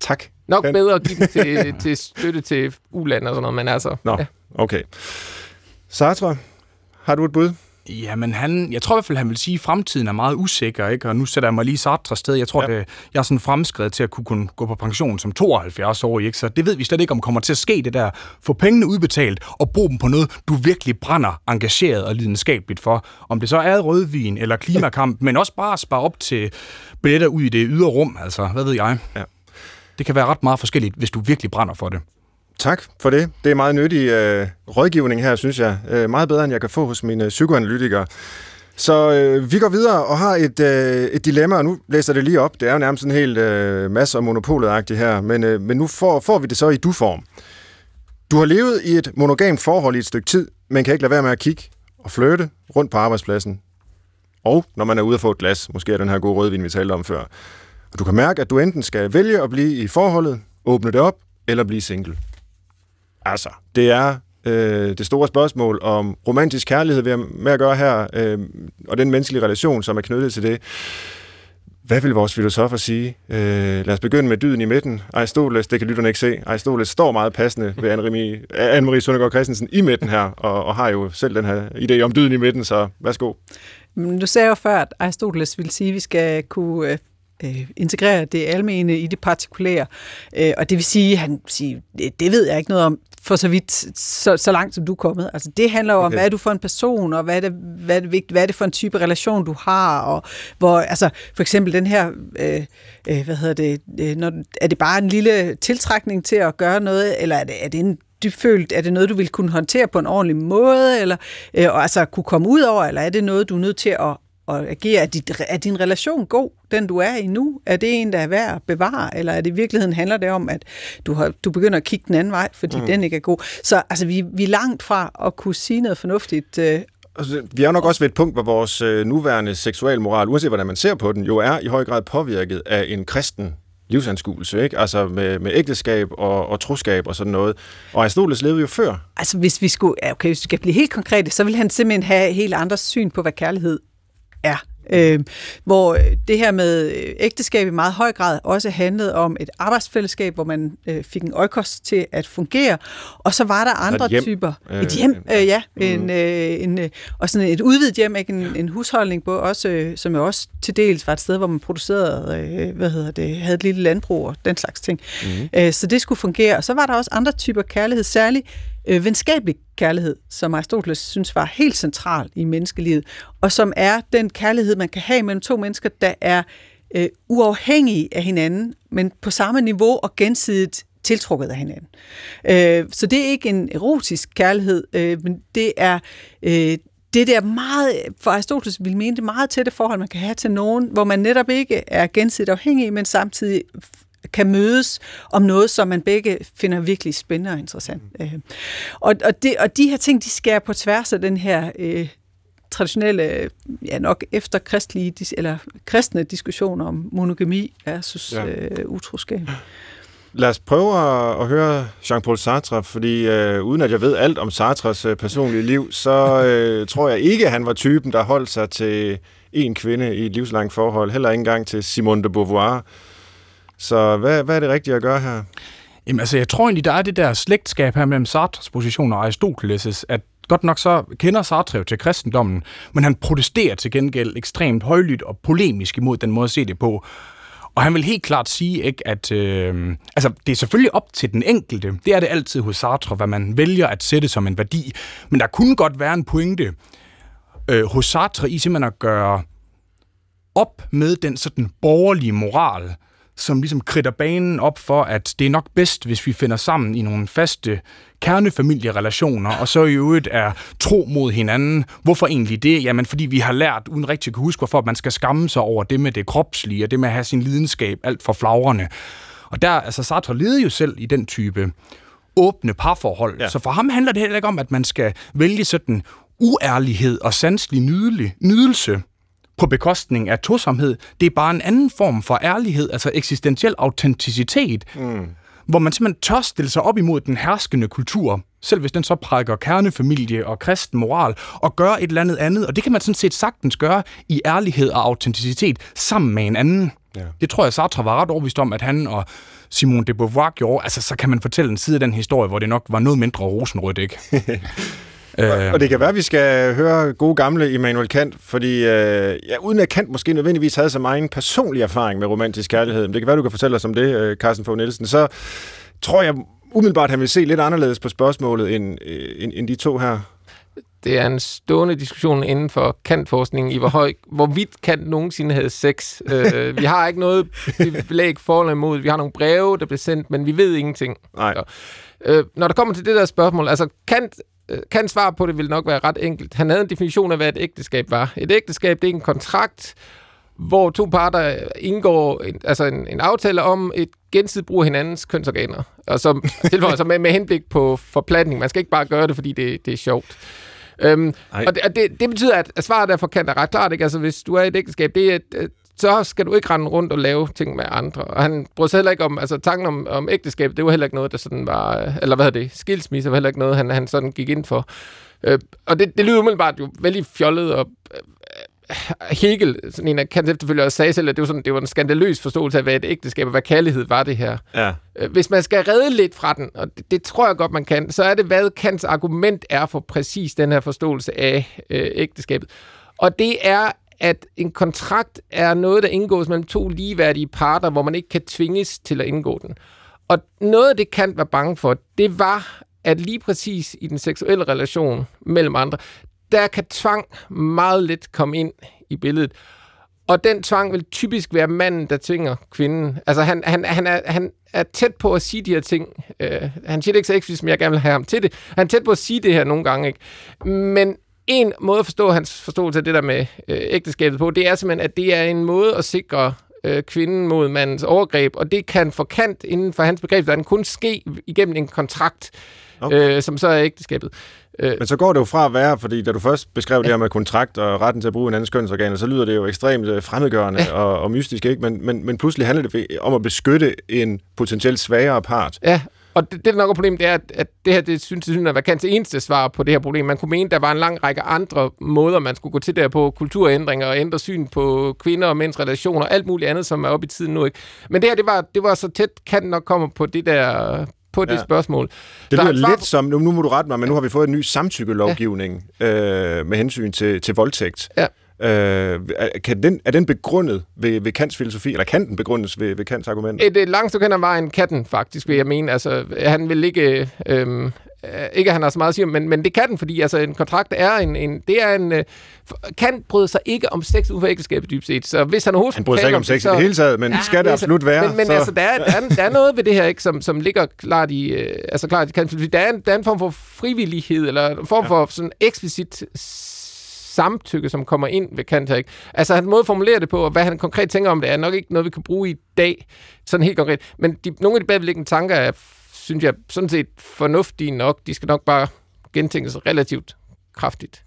Tak. Nok Kant. bedre at give dem til, til støtte til uland og sådan noget, men altså... Nå, Ja. okay. Sartre, har du et bud? Jamen, han, jeg tror i hvert fald, han vil sige, at fremtiden er meget usikker, ikke? og nu sætter jeg mig lige Sartre sted. Jeg tror, Ja. det, jeg er sådan fremskrevet til at kunne, kunne gå på pension som 72 år, ikke? så det ved vi slet ikke, om kommer til at ske, det der. Få pengene udbetalt og bruge dem på noget, du virkelig brænder engageret og lidenskabeligt for. Om det så er rødvin eller klimakamp, men også bare spare op til billetter ud i det ydre rum, altså, hvad ved jeg. Ja. Det kan være ret meget forskelligt, hvis du virkelig brænder for det. Tak for det. Det er meget nyttig øh, rådgivning her, synes jeg. Øh, meget bedre, end jeg kan få hos mine psykoanalytikere. Så øh, vi går videre og har et, øh, et dilemma, og nu læser jeg det lige op. Det er jo nærmest en helt øh, masse og monopolet her, men, øh, men nu får, får vi det så i du-form. Du har levet i et monogamt forhold i et stykke tid, men kan ikke lade være med at kigge og flytte rundt på arbejdspladsen. Og når man er ude at få et glas, måske er den her gode rødvin, vi talte om før. Og du kan mærke, at du enten skal vælge at blive i forholdet, åbne det op, eller blive single. Altså, det er øh, det store spørgsmål om romantisk kærlighed, vi har med at gøre her, øh, og den menneskelige relation, som er knyttet til det. Hvad vil vores filosofer sige? Øh, lad os begynde med dyden i midten. Aristoteles, det kan lytterne ikke se. Aristoteles står meget passende ved Anne-Marie, Anne-Marie Søndergaard Christensen i midten her, og, og har jo selv den her idé om dyden i midten, så værsgo. Men Du sagde jo før, at Aristoteles ville sige, at vi skal kunne øh, øh, integrere det almene i det partikulære. Øh, og det vil sige, han siger, det, ved jeg ikke noget om, for så vidt, så, så langt som du er kommet. Altså, det handler jo okay. om, hvad er du for en person, og hvad er, det, hvad, er det vigtigt, hvad er det for en type relation, du har, og hvor, altså, for eksempel den her, øh, øh, hvad hedder det, øh, når, er det bare en lille tiltrækning til at gøre noget, eller er det, er det en dybfølt, er det noget, du vil kunne håndtere på en ordentlig måde, eller øh, og altså kunne komme ud over, eller er det noget, du er nødt til at, at agere? Er, dit, er din relation god, den du er i nu? Er det en, der er værd at bevare, eller er det i virkeligheden handler det om, at du, har, du begynder at kigge den anden vej, fordi mm. den ikke er god? Så altså, vi, vi er langt fra at kunne sige noget fornuftigt øh, Altså, vi er jo nok også ved et punkt, hvor vores øh, nuværende seksualmoral, uanset hvordan man ser på den, jo er i høj grad påvirket af en kristen livsanskuelse, ikke? Altså med, med ægteskab og, og troskab og sådan noget. Og Aristoteles levede jo før. Altså hvis vi skulle, okay, hvis vi skal blive helt konkrete, så vil han simpelthen have helt andre syn på, hvad kærlighed er. Øh, hvor det her med øh, ægteskab i meget høj grad også handlede om et arbejdsfællesskab, hvor man øh, fik en oikos til at fungere, og så var der andre et hjem. typer. Øh, et hjem, øh, ja. Mm. En, øh, en, øh, og sådan et udvidet hjem, ikke? En, en husholdning, på, også, øh, som jo også til dels var et sted, hvor man producerede, øh, hvad hedder det, havde et lille landbrug og den slags ting. Mm. Øh, så det skulle fungere. Og så var der også andre typer kærlighed, særligt øh, venskabelig kærlighed, som Aristoteles synes var helt central i menneskelivet, og som er den kærlighed, man kan have mellem to mennesker, der er øh, uafhængige af hinanden, men på samme niveau og gensidigt tiltrukket af hinanden. Øh, så det er ikke en erotisk kærlighed, øh, men det er øh, det der meget, for Aristoteles vil mene det meget tætte forhold, man kan have til nogen, hvor man netop ikke er gensidigt afhængig, men samtidig kan mødes om noget, som man begge finder virkelig spændende og interessant. Mm. Og, og, det, og de her ting, de skærer på tværs af den her øh, traditionelle, ja nok efter kristlige, eller kristne diskussioner om monogami versus ja. øh, utroskab. Lad os prøve at, at høre Jean-Paul Sartre, fordi øh, uden at jeg ved alt om Sartres øh, personlige liv, så øh, tror jeg ikke, at han var typen, der holdt sig til en kvinde i et livslangt forhold, heller ikke engang til Simone de Beauvoir. Så hvad, hvad er det rigtige at gøre her? Jamen altså, jeg tror egentlig, der er det der slægtskab her mellem Sartres position og Aristoteles' at Godt nok så kender Sartre jo til kristendommen, men han protesterer til gengæld ekstremt højlydt og polemisk imod den måde at se det på. Og han vil helt klart sige, ikke, at øh, altså, det er selvfølgelig op til den enkelte. Det er det altid hos Sartre, hvad man vælger at sætte som en værdi. Men der kunne godt være en pointe øh, hos Sartre i simpelthen at gøre op med den sådan borgerlige moral, som ligesom kridter banen op for, at det er nok bedst, hvis vi finder sammen i nogle faste kernefamilierelationer, og så i øvrigt er tro mod hinanden. Hvorfor egentlig det? Jamen, fordi vi har lært, uden rigtig at kunne huske, hvorfor man skal skamme sig over det med det kropslige, og det med at have sin lidenskab alt for flagrende. Og der, altså Sartre leder jo selv i den type åbne parforhold. Ja. Så for ham handler det heller ikke om, at man skal vælge sådan uærlighed og sanselig nydelig, nydelse på bekostning af tosomhed. Det er bare en anden form for ærlighed, altså eksistentiel autenticitet, mm. hvor man simpelthen tør stille sig op imod den herskende kultur, selv hvis den så prækker kernefamilie og kristen moral, og gøre et eller andet andet. Og det kan man sådan set sagtens gøre i ærlighed og autenticitet sammen med en anden. Ja. Det tror jeg, Sartre var ret overbevist om, at han og Simone de Beauvoir gjorde. Altså, så kan man fortælle en side af den historie, hvor det nok var noget mindre rosenrødt, ikke? Øh. Og det kan være, at vi skal høre gode gamle Immanuel Kant, fordi øh, ja, uden at Kant måske nødvendigvis havde så meget personlig erfaring med romantisk kærlighed, men det kan være, du kan fortælle os om det, øh, Carsten Fogh Nielsen, så tror jeg umiddelbart, han vil se lidt anderledes på spørgsmålet end, øh, end, end de to her. Det er en stående diskussion inden for kantforskningen i, hvor høj, hvorvidt Kant nogensinde havde sex. øh, vi har ikke noget belæg for eller imod. Vi har nogle breve, der blev sendt, men vi ved ingenting. Nej. Så, øh, når der kommer til det der spørgsmål, altså Kant kan svar på det vil nok være ret enkelt. Han havde en definition af, hvad et ægteskab var. Et ægteskab, det er en kontrakt, hvor to parter indgår en, altså en, en aftale om et gensidigt brug af hinandens kønsorganer. Og så tilføjer sig med, med henblik på forplantning. Man skal ikke bare gøre det, fordi det, det er sjovt. Øhm, og det, det, det betyder, at, svaret derfor kan er ret klart. Ikke? Altså, hvis du er i et ægteskab, det er så skal du ikke rende rundt og lave ting med andre. Og han brød sig heller ikke om, altså tanken om, om ægteskab, det var heller ikke noget, der sådan var, eller hvad er det, skilsmisse var heller ikke noget, han, han sådan gik ind for. Øh, og det, det lyder umiddelbart jo vældig fjollet, og øh, Hegel, sådan en af Kants efterfølgere, sagde selv, at det var, sådan, det var en skandaløs forståelse af, hvad et ægteskab og hvad kærlighed var det her. Ja. Øh, hvis man skal redde lidt fra den, og det, det tror jeg godt, man kan, så er det, hvad Kants argument er for præcis den her forståelse af øh, ægteskabet. Og det er, at en kontrakt er noget, der indgås mellem to ligeværdige parter, hvor man ikke kan tvinges til at indgå den. Og noget af det Kant var bange for, det var, at lige præcis i den seksuelle relation mellem andre, der kan tvang meget let komme ind i billedet. Og den tvang vil typisk være manden, der tvinger kvinden. Altså, han, han, han, er, han er tæt på at sige de her ting. Uh, han siger det ikke så eksplicit, som jeg gerne vil have ham til det. Han er tæt på at sige det her nogle gange. Ikke? Men en måde at forstå hans forståelse af det der med øh, ægteskabet på, det er simpelthen, at det er en måde at sikre øh, kvinden mod mandens overgreb, og det kan for Kant inden for hans begreb, der den kun ske igennem en kontrakt, okay. øh, som så er ægteskabet. Øh. Men så går det jo fra at være, fordi da du først beskrev ja. det her med kontrakt og retten til at bruge en andens kønsorgan, så lyder det jo ekstremt øh, fremmedgørende ja. og, og mystisk, ikke? Men, men, men pludselig handler det om at beskytte en potentielt svagere part. Ja, og det, det der nok er problemet, det er, at, at det her, det synes jeg, at være Kants eneste svar på det her problem. Man kunne mene, der var en lang række andre måder, man skulle gå til der på kulturændringer og ændre syn på kvinder og mænds relationer og alt muligt andet, som er oppe i tiden nu. Ikke? Men det her, det var, det var så tæt, kan nok komme på det der på det ja. spørgsmål. Det lyder lidt som, nu, nu må du rette mig, men nu har vi fået en ny samtykkelovgivning ja. øh, med hensyn til, til voldtægt. Ja. Øh, kan den, er den begrundet ved, ved Kants filosofi, eller kan den begrundes ved, ved Kants argument? Et, et langt stykke hen ad vejen kan den faktisk, vil jeg mene. Altså, han vil ikke... Øhm, ikke at han har så meget at sige, men, men det kan den, fordi altså, en kontrakt er en, en det er en, kan bryde sig ikke om sex uden for ægteskabet dybt set. Så hvis han overhovedet Han bryder sig ikke om sex så, i det hele taget, men ja, skal det absolut være. Men, men så. altså, der er, der, er, der er noget ved det her, ikke, som, som ligger klart i, øh, altså klart, kan, der, er en, der er en form for frivillighed, eller en form ja. for sådan eksplicit samtykke, som kommer ind ved Kant. Ikke? Altså, han måde formulere det på, og hvad han konkret tænker om det, er nok ikke noget, vi kan bruge i dag, sådan helt konkret. Men de, nogle af de bagvedliggende tanker er, synes jeg, sådan set fornuftige nok. De skal nok bare gentænkes relativt kraftigt.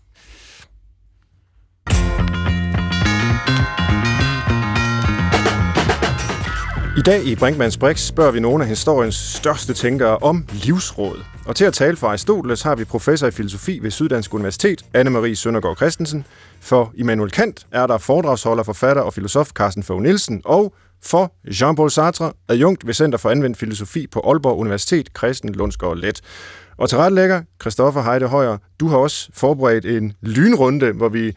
I dag i Brinkmanns Brix spørger vi nogle af historiens største tænkere om livsråd. Og til at tale for Aristoteles har vi professor i filosofi ved Syddansk Universitet, Anne-Marie Søndergaard Christensen. For Immanuel Kant er der foredragsholder, forfatter og filosof Carsten Fogh Nielsen. Og for Jean-Paul Sartre, adjunkt ved Center for Anvendt Filosofi på Aalborg Universitet, Christen Lundsgaard Let. Og til retlægger, Christoffer Heide Højer, du har også forberedt en lynrunde, hvor vi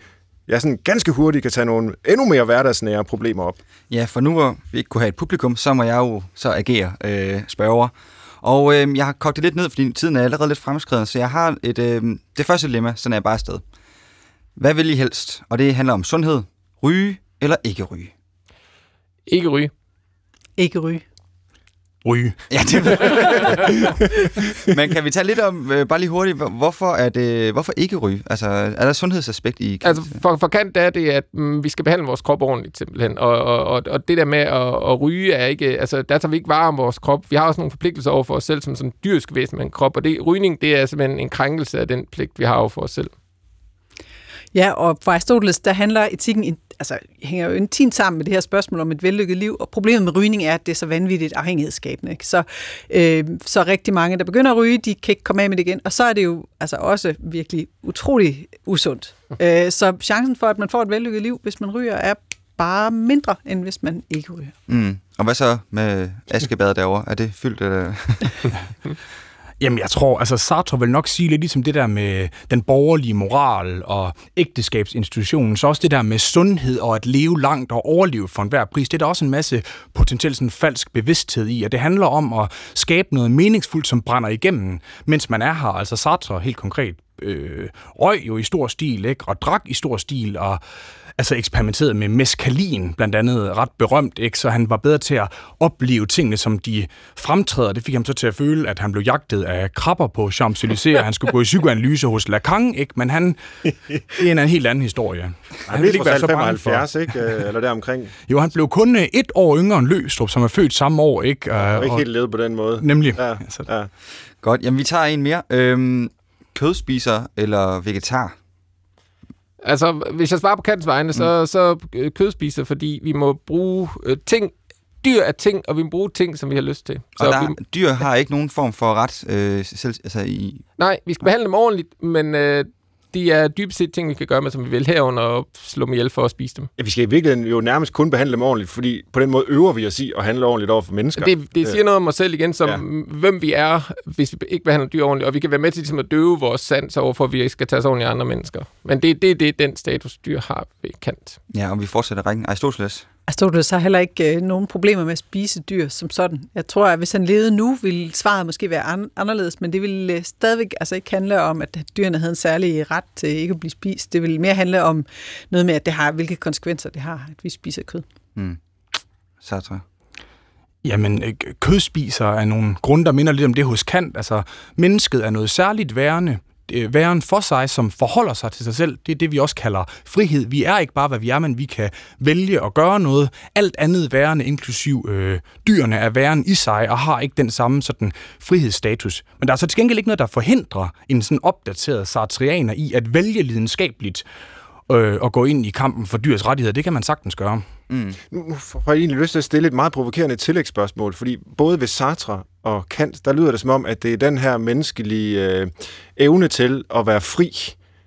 ja, sådan ganske hurtigt kan tage nogle endnu mere hverdagsnære problemer op. Ja, for nu hvor vi ikke kunne have et publikum, så må jeg jo så agere øh, spørger. Og øh, jeg har kogt det lidt ned, fordi tiden er allerede lidt fremskreden, så jeg har et, øh, det første dilemma, sådan er jeg bare afsted. Hvad vil I helst? Og det handler om sundhed, ryge eller ikke ryge? Ikke ryge. Ikke ryge ryge. Ja, det Men kan vi tage lidt om, øh, bare lige hurtigt, hvorfor, er det, hvorfor ikke ryge? Altså, er der sundhedsaspekt i Kant? Altså, for, for Kant er det, at mm, vi skal behandle vores krop ordentligt, simpelthen. Og, og, og det der med at, at ryge er ikke... Altså, der tager vi ikke vare om vores krop. Vi har også nogle forpligtelser over for os selv, som sådan dyrsk væsen med en krop. Og det, rygning, det er simpelthen en krænkelse af den pligt, vi har over for os selv. Ja, og for Aristoteles, der handler etikken altså, hænger jo intimt sammen med det her spørgsmål om et vellykket liv, og problemet med rygning er, at det er så vanvittigt afhængighedsskabende. Ikke? Så, øh, så rigtig mange, der begynder at ryge, de kan ikke komme af med det igen, og så er det jo altså også virkelig utrolig usundt. Øh, så chancen for, at man får et vellykket liv, hvis man ryger, er bare mindre, end hvis man ikke ryger. Mm. Og hvad så med askebadet derovre? Er det fyldt? Eller? Jamen, jeg tror, altså Sartre vil nok sige lidt ligesom det der med den borgerlige moral og ægteskabsinstitutionen, så også det der med sundhed og at leve langt og overleve for enhver pris, det er der også en masse potentielt sådan falsk bevidsthed i, og det handler om at skabe noget meningsfuldt, som brænder igennem, mens man er her. Altså Sartre helt konkret øh, røg jo i stor stil, ikke? og drak i stor stil, og altså eksperimenteret med meskalin, blandt andet ret berømt, ikke? så han var bedre til at opleve tingene, som de fremtræder. Det fik ham så til at føle, at han blev jagtet af krabber på Champs-Élysées, og han skulle gå i psykoanalyse hos Lacan, ikke? men han det er en, en helt anden historie. Han, han ville ikke være så 75, for... ikke? Øh, eller deromkring. Jo, han blev kun øh, et år yngre end Løstrup, som er født samme år. Ikke, og ikke helt levet på den måde. Nemlig. Ja, altså. ja. Godt, jamen vi tager en mere. Øhm, kødspiser eller vegetar? Altså, hvis jeg svarer på Kants vegne, mm. så, så øh, kødspiser, fordi vi må bruge øh, ting, dyr er ting, og vi må bruge ting, som vi har lyst til. Så og der, vi, dyr har ikke nogen form for ret øh, selv, altså i... Nej, vi skal behandle dem ordentligt, men øh, de er dybest set ting, vi kan gøre med, som vi vil herunder og slå dem ihjel for at spise dem. Ja, vi skal i virkeligheden jo nærmest kun behandle dem ordentligt, fordi på den måde øver vi os i at handle ordentligt over for mennesker. Det, det siger noget om os selv igen, som ja. hvem vi er, hvis vi ikke behandler dyr ordentligt, og vi kan være med til ligesom, at døve vores sans overfor, at vi ikke skal tage os ordentligt af andre mennesker. Men det er det, det, den status, dyr har ved kant. Ja, og vi fortsætter rækken. Aristoteles. Aristoteles har heller ikke øh, nogen problemer med at spise dyr som sådan. Jeg tror, at hvis han levede nu, ville svaret måske være an- anderledes, men det ville øh, stadigvæk altså ikke handle om, at dyrene havde en særlig ret til ikke at blive spist. Det ville mere handle om noget med, at det har, hvilke konsekvenser det har, at vi spiser kød. Mm. Sartre. Jamen, øh, kødspiser er nogle grunde, der minder lidt om det hos Kant. Altså, mennesket er noget særligt værende øh, væren for sig, som forholder sig til sig selv. Det er det, vi også kalder frihed. Vi er ikke bare, hvad vi er, men vi kan vælge at gøre noget. Alt andet værende, inklusiv øh, dyrene, er væren i sig og har ikke den samme sådan frihedsstatus. Men der er så til gengæld ikke noget, der forhindrer en sådan opdateret sartrianer i at vælge lidenskabeligt øh, at gå ind i kampen for dyrs rettigheder. Det kan man sagtens gøre. Mm. Nu får jeg egentlig lyst til at stille et meget provokerende tillægsspørgsmål, fordi både ved Sartre og Kant, der lyder det som om, at det er den her menneskelige øh, evne til at være fri,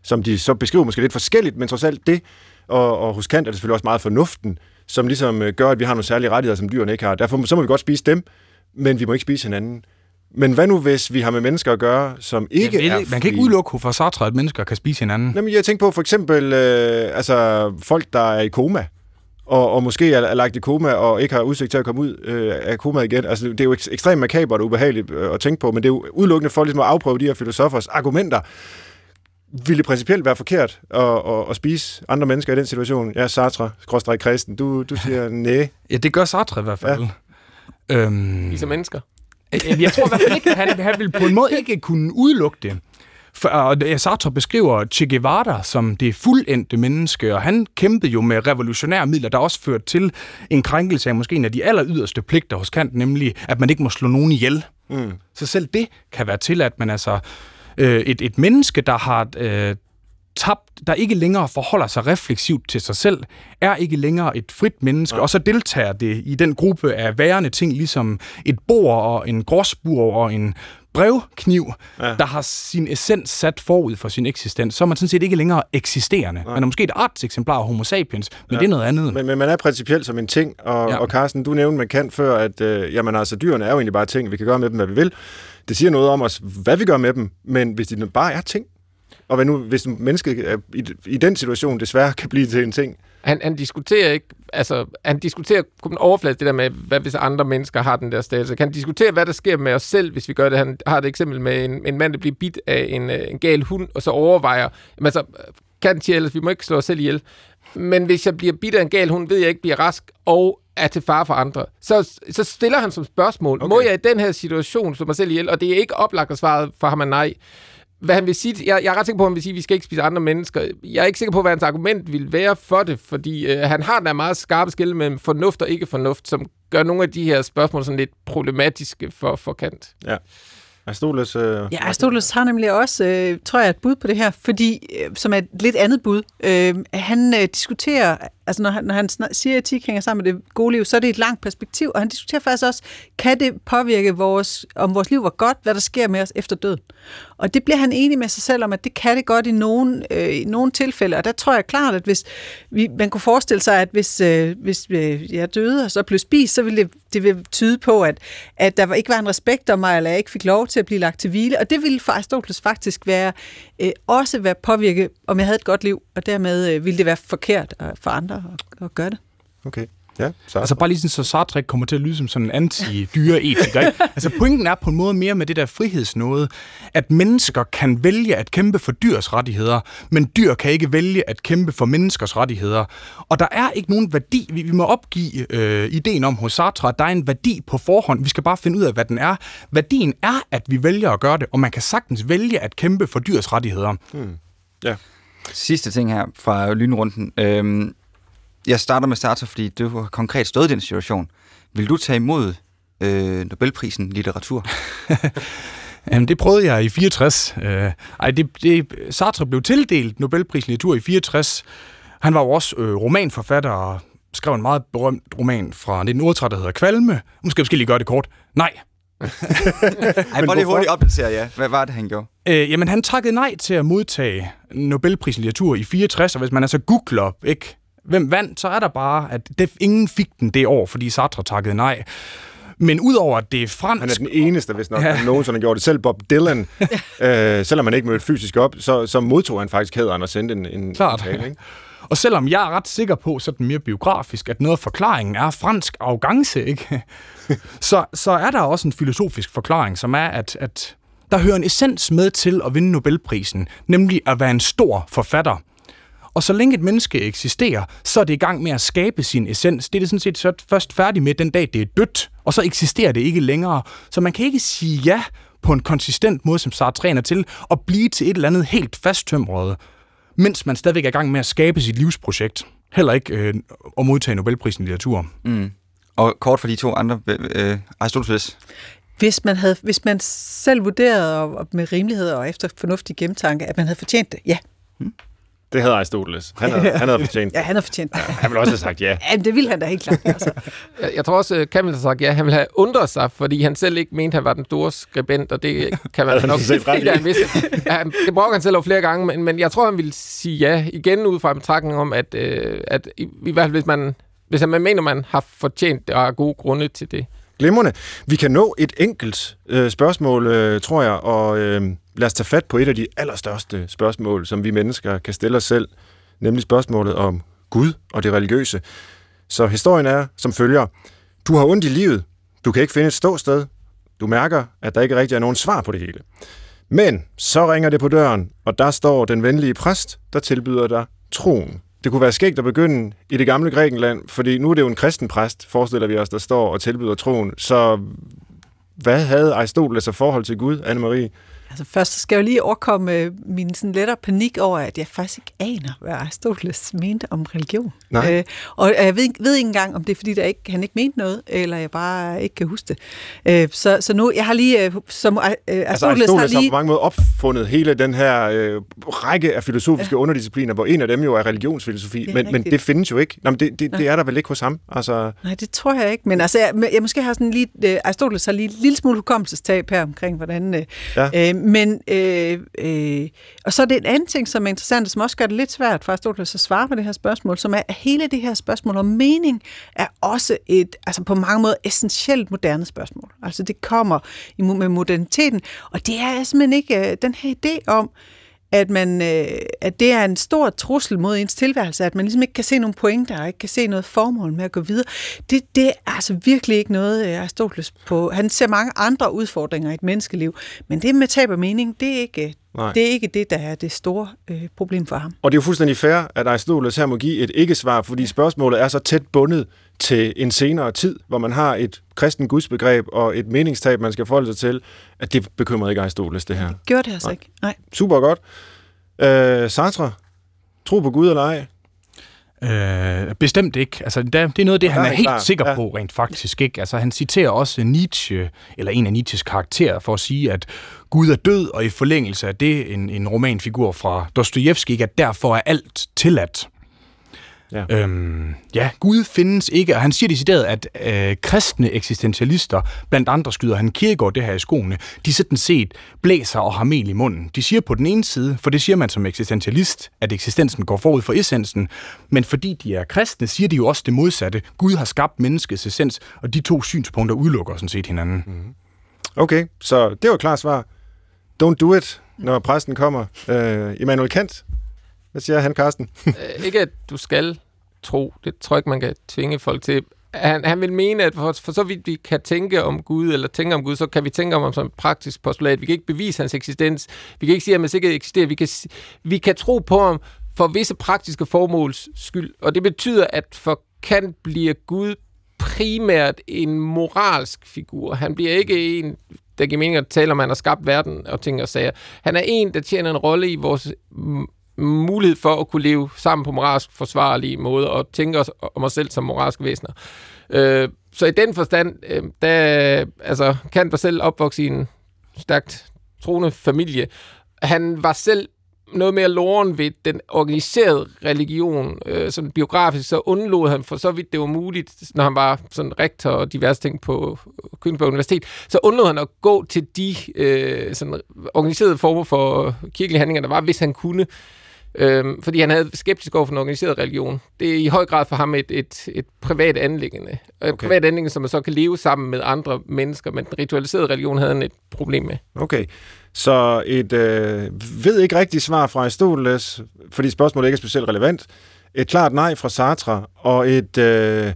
som de så beskriver måske lidt forskelligt, men trods alt det, og, og hos Kant er det selvfølgelig også meget fornuften, som ligesom øh, gør, at vi har nogle særlige rettigheder, som dyrene ikke har. Derfor så må vi godt spise dem, men vi må ikke spise hinanden. Men hvad nu, hvis vi har med mennesker at gøre, som ikke ja, er Man kan ikke udelukke for Sartre, at mennesker kan spise hinanden. Jamen, jeg tænker på for eksempel øh, altså, folk, der er i koma og, og måske er, er lagt i koma og ikke har udsigt til at komme ud øh, af koma igen. Altså, det er jo ekstremt makabert og ubehageligt øh, at tænke på, men det er jo udelukkende for ligesom at afprøve de her filosofers argumenter. Vil det principielt være forkert at, at, at spise andre mennesker i den situation? Ja, Sartre, skråstrej kristen, du, du siger nej. Ja, det gør Sartre i hvert fald. Ja. Øhm, ligesom mennesker. Jeg tror i hvert fald ikke, at han, han vil på en måde ikke kunne udelukke det. For, Sartre beskriver Che Guevara som det fuldendte menneske, og han kæmpede jo med revolutionære midler, der også førte til en krænkelse af måske en af de aller yderste pligter hos Kant, nemlig at man ikke må slå nogen ihjel. Mm. Så selv det kan være til, at man altså øh, et, et menneske, der har øh, tabt, der ikke længere forholder sig refleksivt til sig selv, er ikke længere et frit menneske, ja. og så deltager det i den gruppe af værende ting, ligesom et bord og en gråsbur og en brevkniv, ja. der har sin essens sat forud for sin eksistens, så er man sådan set ikke længere eksisterende. Ja. Man er måske et artseksemplar af homo sapiens, men ja. det er noget andet. Men, men man er principielt som en ting, og, ja. og Carsten, du nævnte med Kant før, at øh, jamen, altså, dyrene er jo egentlig bare ting, vi kan gøre med dem, hvad vi vil. Det siger noget om os, hvad vi gør med dem, men hvis de bare er ting, og hvad nu, hvis mennesket i, i den situation desværre kan blive til en ting, han, han diskuterer ikke, altså, han diskuterer kun overfladisk det der med, hvad hvis andre mennesker har den der status. Han diskuterer, hvad der sker med os selv, hvis vi gør det. Han har et eksempel med en, en mand, der bliver bit af en, øh, en gal hund, og så overvejer, jamen, altså, kan sige ellers, vi må ikke slå os selv ihjel. Men hvis jeg bliver bit af en gal hund, ved jeg ikke bliver rask, og er til fare for andre. Så, så stiller han som spørgsmål, okay. må jeg i den her situation slå mig selv ihjel? Og det er ikke oplagt at svare for ham, nej hvad han vil sige, jeg, jeg er ret sikker på, at han vil sige, at vi skal ikke spise andre mennesker. Jeg er ikke sikker på, hvad hans argument vil være for det, fordi øh, han har den meget skarpe skille mellem fornuft og ikke fornuft, som gør nogle af de her spørgsmål sådan lidt problematiske for, for Kant. Ja. Aristoteles... Øh... Ja, Aristoteles har nemlig også, øh, tror jeg, et bud på det her, fordi, øh, som er et lidt andet bud. Øh, han øh, diskuterer, altså når han, når han siger, at etik hænger sammen med det gode liv, så er det et langt perspektiv, og han diskuterer faktisk også, kan det påvirke vores, om vores liv var godt, hvad der sker med os efter døden. Og det bliver han enig med sig selv om, at det kan det godt i nogle, øh, i nogle tilfælde, og der tror jeg klart, at hvis vi, man kunne forestille sig, at hvis, øh, hvis øh, jeg døde og så blev spist, så ville det, det ville tyde på, at, at der ikke var en respekt om mig, eller jeg ikke fik lov til at blive lagt til hvile, og det ville for Aristoteles faktisk være, øh, også være påvirket, om jeg havde et godt liv, og dermed øh, ville det være forkert øh, for andre at, at gøre det. Okay. Ja, så. Altså bare lige sådan, så Sartre kommer til at lyde som sådan en anti-dyreetiker. altså pointen er på en måde mere med det der frihedsnåde, at mennesker kan vælge at kæmpe for dyrs rettigheder, men dyr kan ikke vælge at kæmpe for menneskers rettigheder. Og der er ikke nogen værdi. Vi, vi må opgive øh, ideen om hos Sartre, at der er en værdi på forhånd. Vi skal bare finde ud af, hvad den er. Værdien er, at vi vælger at gøre det, og man kan sagtens vælge at kæmpe for dyrs rettigheder. Hmm. Ja. Sidste ting her fra lynrunden. Øhm, jeg starter med Sartre, fordi du har konkret stået i den situation. Vil du tage imod øh, Nobelprisen litteratur? Jamen, det prøvede jeg i 64. Øh, ej, det, det, Sartre blev tildelt Nobelprisen litteratur i 64. Han var jo også øh, romanforfatter og skrev en meget berømt roman fra 1938, der hedder Kvalme. Måske skal lige gøre det kort. Nej, Ej, bare lige hurtigt opdatere, ja. Hvad var det, han gjorde? Øh, jamen, han takkede nej til at modtage Nobelprisen i litteratur i 64, og hvis man altså googler, ikke, hvem vandt, så er der bare, at det, ingen fik den det år, fordi Sartre takkede nej. Men udover at det er fransk... Han er den eneste, hvis nok, ja. der nogensinde har gjort det. Selv Bob Dylan, øh, selvom han ikke mødte fysisk op, så, så modtog han faktisk hæderen og sendte en, en Klart. tale. Ikke? Og selvom jeg er ret sikker på, sådan mere biografisk, at noget af forklaringen er fransk arrogance, ikke? så, så er der også en filosofisk forklaring, som er, at, at der hører en essens med til at vinde Nobelprisen, nemlig at være en stor forfatter. Og så længe et menneske eksisterer, så er det i gang med at skabe sin essens. Det er det sådan set så først færdig med den dag, det er dødt, og så eksisterer det ikke længere. Så man kan ikke sige ja på en konsistent måde, som Sartre træner til, og blive til et eller andet helt fasttømret, mens man stadigvæk er i gang med at skabe sit livsprojekt. Heller ikke øh, at modtage Nobelprisen i litteratur. Mm. Og kort for de to andre, øh, Aristoteles. Hvis man, havde, hvis man selv vurderede og, og med rimelighed og efter fornuftig gennemtanke, at man havde fortjent det, ja. Det havde Aristoteles. Han havde, han havde fortjent Ja, han har fortjent det. Han ville også have sagt ja. Ja, det ville han da helt klart. Altså. Jeg, jeg tror også, øh, Kamil har sagt ja. Han ville have undret sig, fordi han selv ikke mente, han var den store skribent, og det kan man Havde nok set ret i. Ja. Ja, det brugte han selv over flere gange, men, men jeg tror, han ville sige ja igen ud fra en betragtning om, at, øh, at i, i hvert fald hvis man, hvis man mener, man har fortjent det og har gode grunde til det. Glimrende. Vi kan nå et enkelt øh, spørgsmål, øh, tror jeg, og øh, lad os tage fat på et af de allerstørste spørgsmål, som vi mennesker kan stille os selv, nemlig spørgsmålet om Gud og det religiøse. Så historien er som følger. Du har ondt i livet. Du kan ikke finde et ståsted. Du mærker, at der ikke rigtig er nogen svar på det hele. Men så ringer det på døren, og der står den venlige præst, der tilbyder dig troen. Det kunne være skægt at begynde i det gamle Grækenland, fordi nu er det jo en kristen præst, forestiller vi os, der står og tilbyder troen. Så hvad havde Aristoteles af forhold til Gud, Anne-Marie? Altså først så skal jeg jo lige overkomme øh, min sådan lettere panik over, at jeg faktisk ikke aner, hvad Aristoteles mente om religion. Nej. Øh, og jeg ved, ved ikke engang, om det er, fordi der ikke, han ikke mente noget, eller jeg bare ikke kan huske det. Øh, så, så nu, jeg har lige, øh, som øh, Aristoteles, Altså, har Aristoteles har lige... på mange måder opfundet hele den her øh, række af filosofiske ja. underdiscipliner, hvor en af dem jo er religionsfilosofi, Det er men, men det findes jo ikke. Nå, men det, det, det er der vel ikke hos ham? Altså, Nej, det tror jeg ikke. Men altså, jeg, jeg måske har sådan lige... Øh, Aristoteles har lige en lille smule hukommelsestab her omkring, hvordan... Øh, Ja. øh, men... Øh, øh, og så er det en anden ting, som er interessant, og som også gør det lidt svært for Aristoteles at svare på det her spørgsmål, som er, at hele det her spørgsmål om mening er også et, altså på mange måder, essentielt moderne spørgsmål. Altså det kommer i, med moderniteten, og det er simpelthen ikke øh, den her idé om, at, man, øh, at det er en stor trussel mod ens tilværelse, at man ligesom ikke kan se nogen pointer, og ikke kan se noget formål med at gå videre. Det, det er altså virkelig ikke noget, øh, Aristoteles på. Han ser mange andre udfordringer i et menneskeliv, men det med tab af mening, det er ikke Nej. det, er ikke det der er det store øh, problem for ham. Og det er jo fuldstændig fair, at Aristoteles her må give et ikke-svar, fordi spørgsmålet er så tæt bundet til en senere tid, hvor man har et kristen gudsbegreb og et meningstab, man skal forholde sig til, at det bekymrer ikke Aristoteles, det her. Gjorde det altså Nej. ikke? Nej. Super godt. Øh, Sartre, tro på Gud eller ej? Øh, bestemt ikke. Altså, der, det er noget af det, han Ja, er det er helt klart. sikker Ja. på rent faktisk. Ikke? Altså, han citerer også Nietzsche, eller en af Nietzsches karakterer, for at sige, at Gud er død, og i forlængelse af det en, en romanfigur fra Dostojevski, at derfor er alt tilladt. Ja. Øhm, ja, Gud findes ikke, og han siger decideret, at øh, kristne eksistentialister, blandt andre skyder han Kierkegaard det her i skoene, de sådan set blæser og har mel i munden. De siger på den ene side, for det siger man som eksistentialist, at eksistensen går forud for essensen, men fordi de er kristne, siger de jo også det modsatte. Gud har skabt menneskets essens, og de to synspunkter udelukker sådan set hinanden. Mm. Okay, så det var klart svar. Don't do it, når præsten kommer. Øh, Immanuel Kant, hvad siger han, Karsten? Øh, ikke at du skal tro, det tror jeg ikke, man kan tvinge folk til. Han, han vil mene, at for, for så vidt vi kan tænke om Gud, eller tænke om Gud, så kan vi tænke om ham som et praktisk postulat. Vi kan ikke bevise hans eksistens. Vi kan ikke sige, at han sikkert eksisterer. Vi kan, vi kan tro på ham for visse praktiske formåls skyld. Og det betyder, at for Kant bliver Gud primært en moralsk figur. Han bliver ikke en, der giver mening at tale om, at han har skabt verden og ting og sager. Han er en, der tjener en rolle i vores mulighed for at kunne leve sammen på moralsk forsvarlige måde og tænke os om os selv som moralske væsener. Øh, så i den forstand, øh, der, altså, Kant var selv opvokset i en stærkt troende familie. Han var selv noget mere loren ved den organiserede religion, øh, sådan biografisk, så undlod han for så vidt det var muligt, når han var sådan rektor og diverse ting på øh, København Universitet, så undlod han at gå til de øh, sådan organiserede former for kirkelige handlinger, der var, hvis han kunne. Øhm, fordi han havde skeptisk over for den organiserede religion. Det er i høj grad for ham et, et, et privat anlæggende. Et okay. privat anlæggende, som man så kan leve sammen med andre mennesker, men den ritualiserede religion havde han et problem med. Okay. Så et øh, ved ikke rigtigt svar fra Aristoteles, fordi spørgsmålet ikke er specielt relevant. Et klart nej fra Sartre, og et... Øh,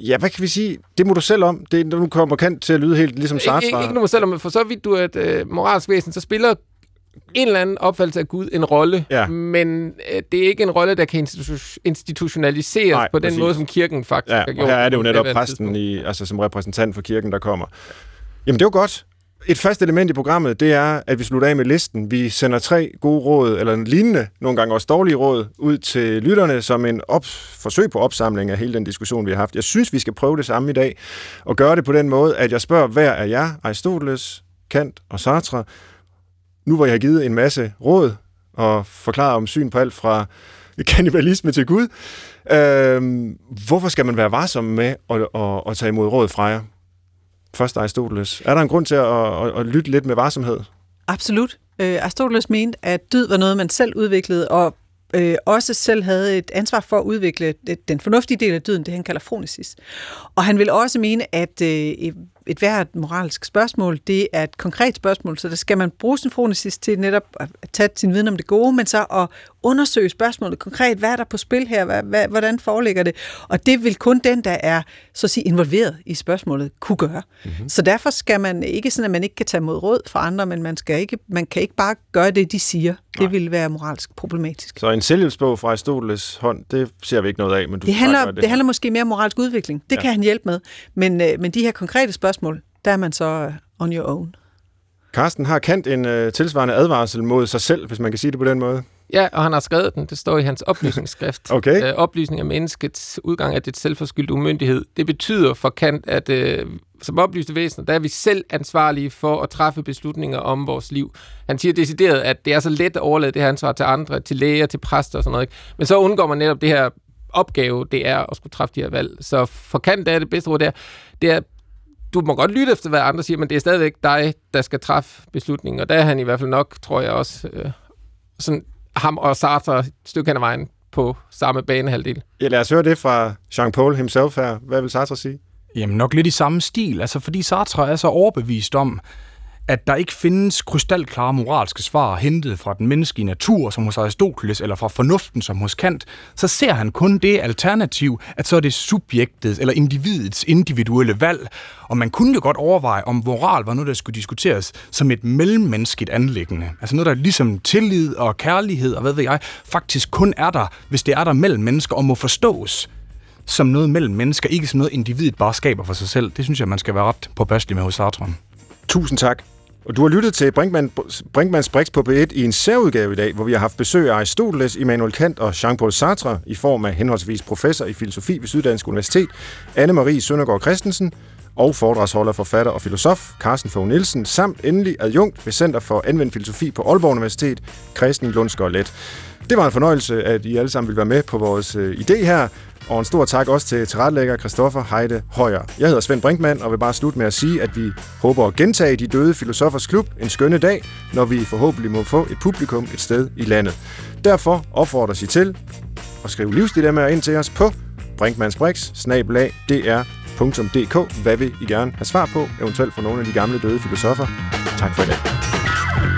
Ja, hvad kan vi sige? Det må du selv om. Det, nu kommer kan til at lyde helt ligesom Sartre. Ikke, ikke, ikke selv om, for så vidt du er et øh, moralsk væsen, så spiller en eller anden opfattelse af Gud en rolle, ja. men øh, det er ikke en rolle, der kan institu- institutionaliseres Nej, på den præcis. måde, som kirken faktisk ja, har gjort. her er det jo netop præsten i, altså, som repræsentant for kirken, der kommer. Jamen, det er jo godt. Et fast element i programmet, det er, at vi slutter af med listen. Vi sender tre gode råd, eller en lignende, nogle gange også dårlige råd, ud til lytterne som en op- forsøg på opsamling af hele den diskussion, vi har haft. Jeg synes, vi skal prøve det samme i dag, og gøre det på den måde, at jeg spørger hver af jer, Aristoteles, Kant og Sartre, nu hvor jeg har givet en masse råd og forklaret om syn på alt fra kanibalisme til Gud, øh, hvorfor skal man være varsom med at, at, at tage imod råd fra jer? Først Aristoteles. Er der en grund til at, at, at lytte lidt med varsomhed? Absolut. Øh, Aristoteles mente, at dyd var noget, man selv udviklede, og øh, også selv havde et ansvar for at udvikle den fornuftige del af dyden, det han kalder fronesis. Og han vil også mene, at øh, et hvert moralsk spørgsmål, det er et konkret spørgsmål, så der skal man bruge sin fronesis til netop at tage sin viden om det gode, men så at undersøge spørgsmålet konkret. Hvad er der på spil her? Hvad, hvad, hvordan foreligger det? Og det vil kun den, der er så at sige, involveret i spørgsmålet, kunne gøre. Mm-hmm. Så derfor skal man ikke sådan, at man ikke kan tage mod råd fra andre, men man, skal ikke, man kan ikke bare gøre det, de siger. Nej. Det vil være moralsk problematisk. Så en selvhjælpsbog fra Aristoteles hånd, det ser vi ikke noget af. Men du det, handler, det, det handler måske mere om moralsk udvikling. Det ja. kan han hjælpe med. Men, øh, men de her konkrete spørgsmål, der er man så øh, on your own. Carsten har kendt en uh, tilsvarende advarsel mod sig selv, hvis man kan sige det på den måde. Ja, og han har skrevet den. Det står i hans oplysningsskrift. okay. Uh, oplysning af menneskets udgang af det selvforskyldte umyndighed. Det betyder for Kant, at uh, som oplyste væsener, der er vi selv ansvarlige for at træffe beslutninger om vores liv. Han siger decideret, at det er så let at overlade det her ansvar til andre, til læger, til præster og sådan noget. Men så undgår man netop det her opgave, det er at skulle træffe de her valg. Så for Kant er det bedste ord der, det er du må godt lytte efter, hvad andre siger, men det er stadigvæk dig, der skal træffe beslutningen. Og der er han i hvert fald nok, tror jeg også, øh, sådan ham og Sartre et stykke hen ad vejen på samme banehalvdel. Ja, lad os høre det fra Jean-Paul himself her. Hvad vil Sartre sige? Jamen nok lidt i samme stil, altså fordi Sartre er så overbevist om, at der ikke findes krystalklare moralske svar hentet fra den menneskelige natur, som hos Aristoteles, eller fra fornuften, som hos Kant, så ser han kun det alternativ, at så er det subjektet eller individets individuelle valg. Og man kunne jo godt overveje, om moral var noget, der skulle diskuteres som et mellemmenneskeligt anlæggende. Altså noget, der ligesom tillid og kærlighed og hvad ved jeg, faktisk kun er der, hvis det er der mellem mennesker og må forstås som noget mellem mennesker, ikke som noget individet bare skaber for sig selv. Det synes jeg, man skal være ret påpasselig med hos Sartre. Tusind tak. Og du har lyttet til Brinkmann, Brinkmanns Brix på P1 i en særudgave i dag, hvor vi har haft besøg af Aristoteles, Immanuel Kant og Jean-Paul Sartre i form af henholdsvis professor i filosofi ved Syddansk Universitet, Anne-Marie Søndergaard Christensen, og foredragsholder, forfatter og filosof Carsten Fogh Nielsen, samt endelig adjunkt ved Center for Anvendt Filosofi på Aalborg Universitet, Christen Lundsgaard Let. Det var en fornøjelse, at I alle sammen vil være med på vores øh, idé her, og en stor tak også til tilrettelægger Christoffer Heide Højer. Jeg hedder Svend Brinkmann og vil bare slutte med at sige, at vi håber at gentage De Døde Filosofers Klub en skønne dag, når vi forhåbentlig må få et publikum et sted i landet. Derfor opfordrer sig til at skrive livsdilemmaer ind til os på brinkmannsbrix.dr.dk. Hvad vil I gerne have svar på, eventuelt fra nogle af de gamle døde filosofer? Tak for i dag.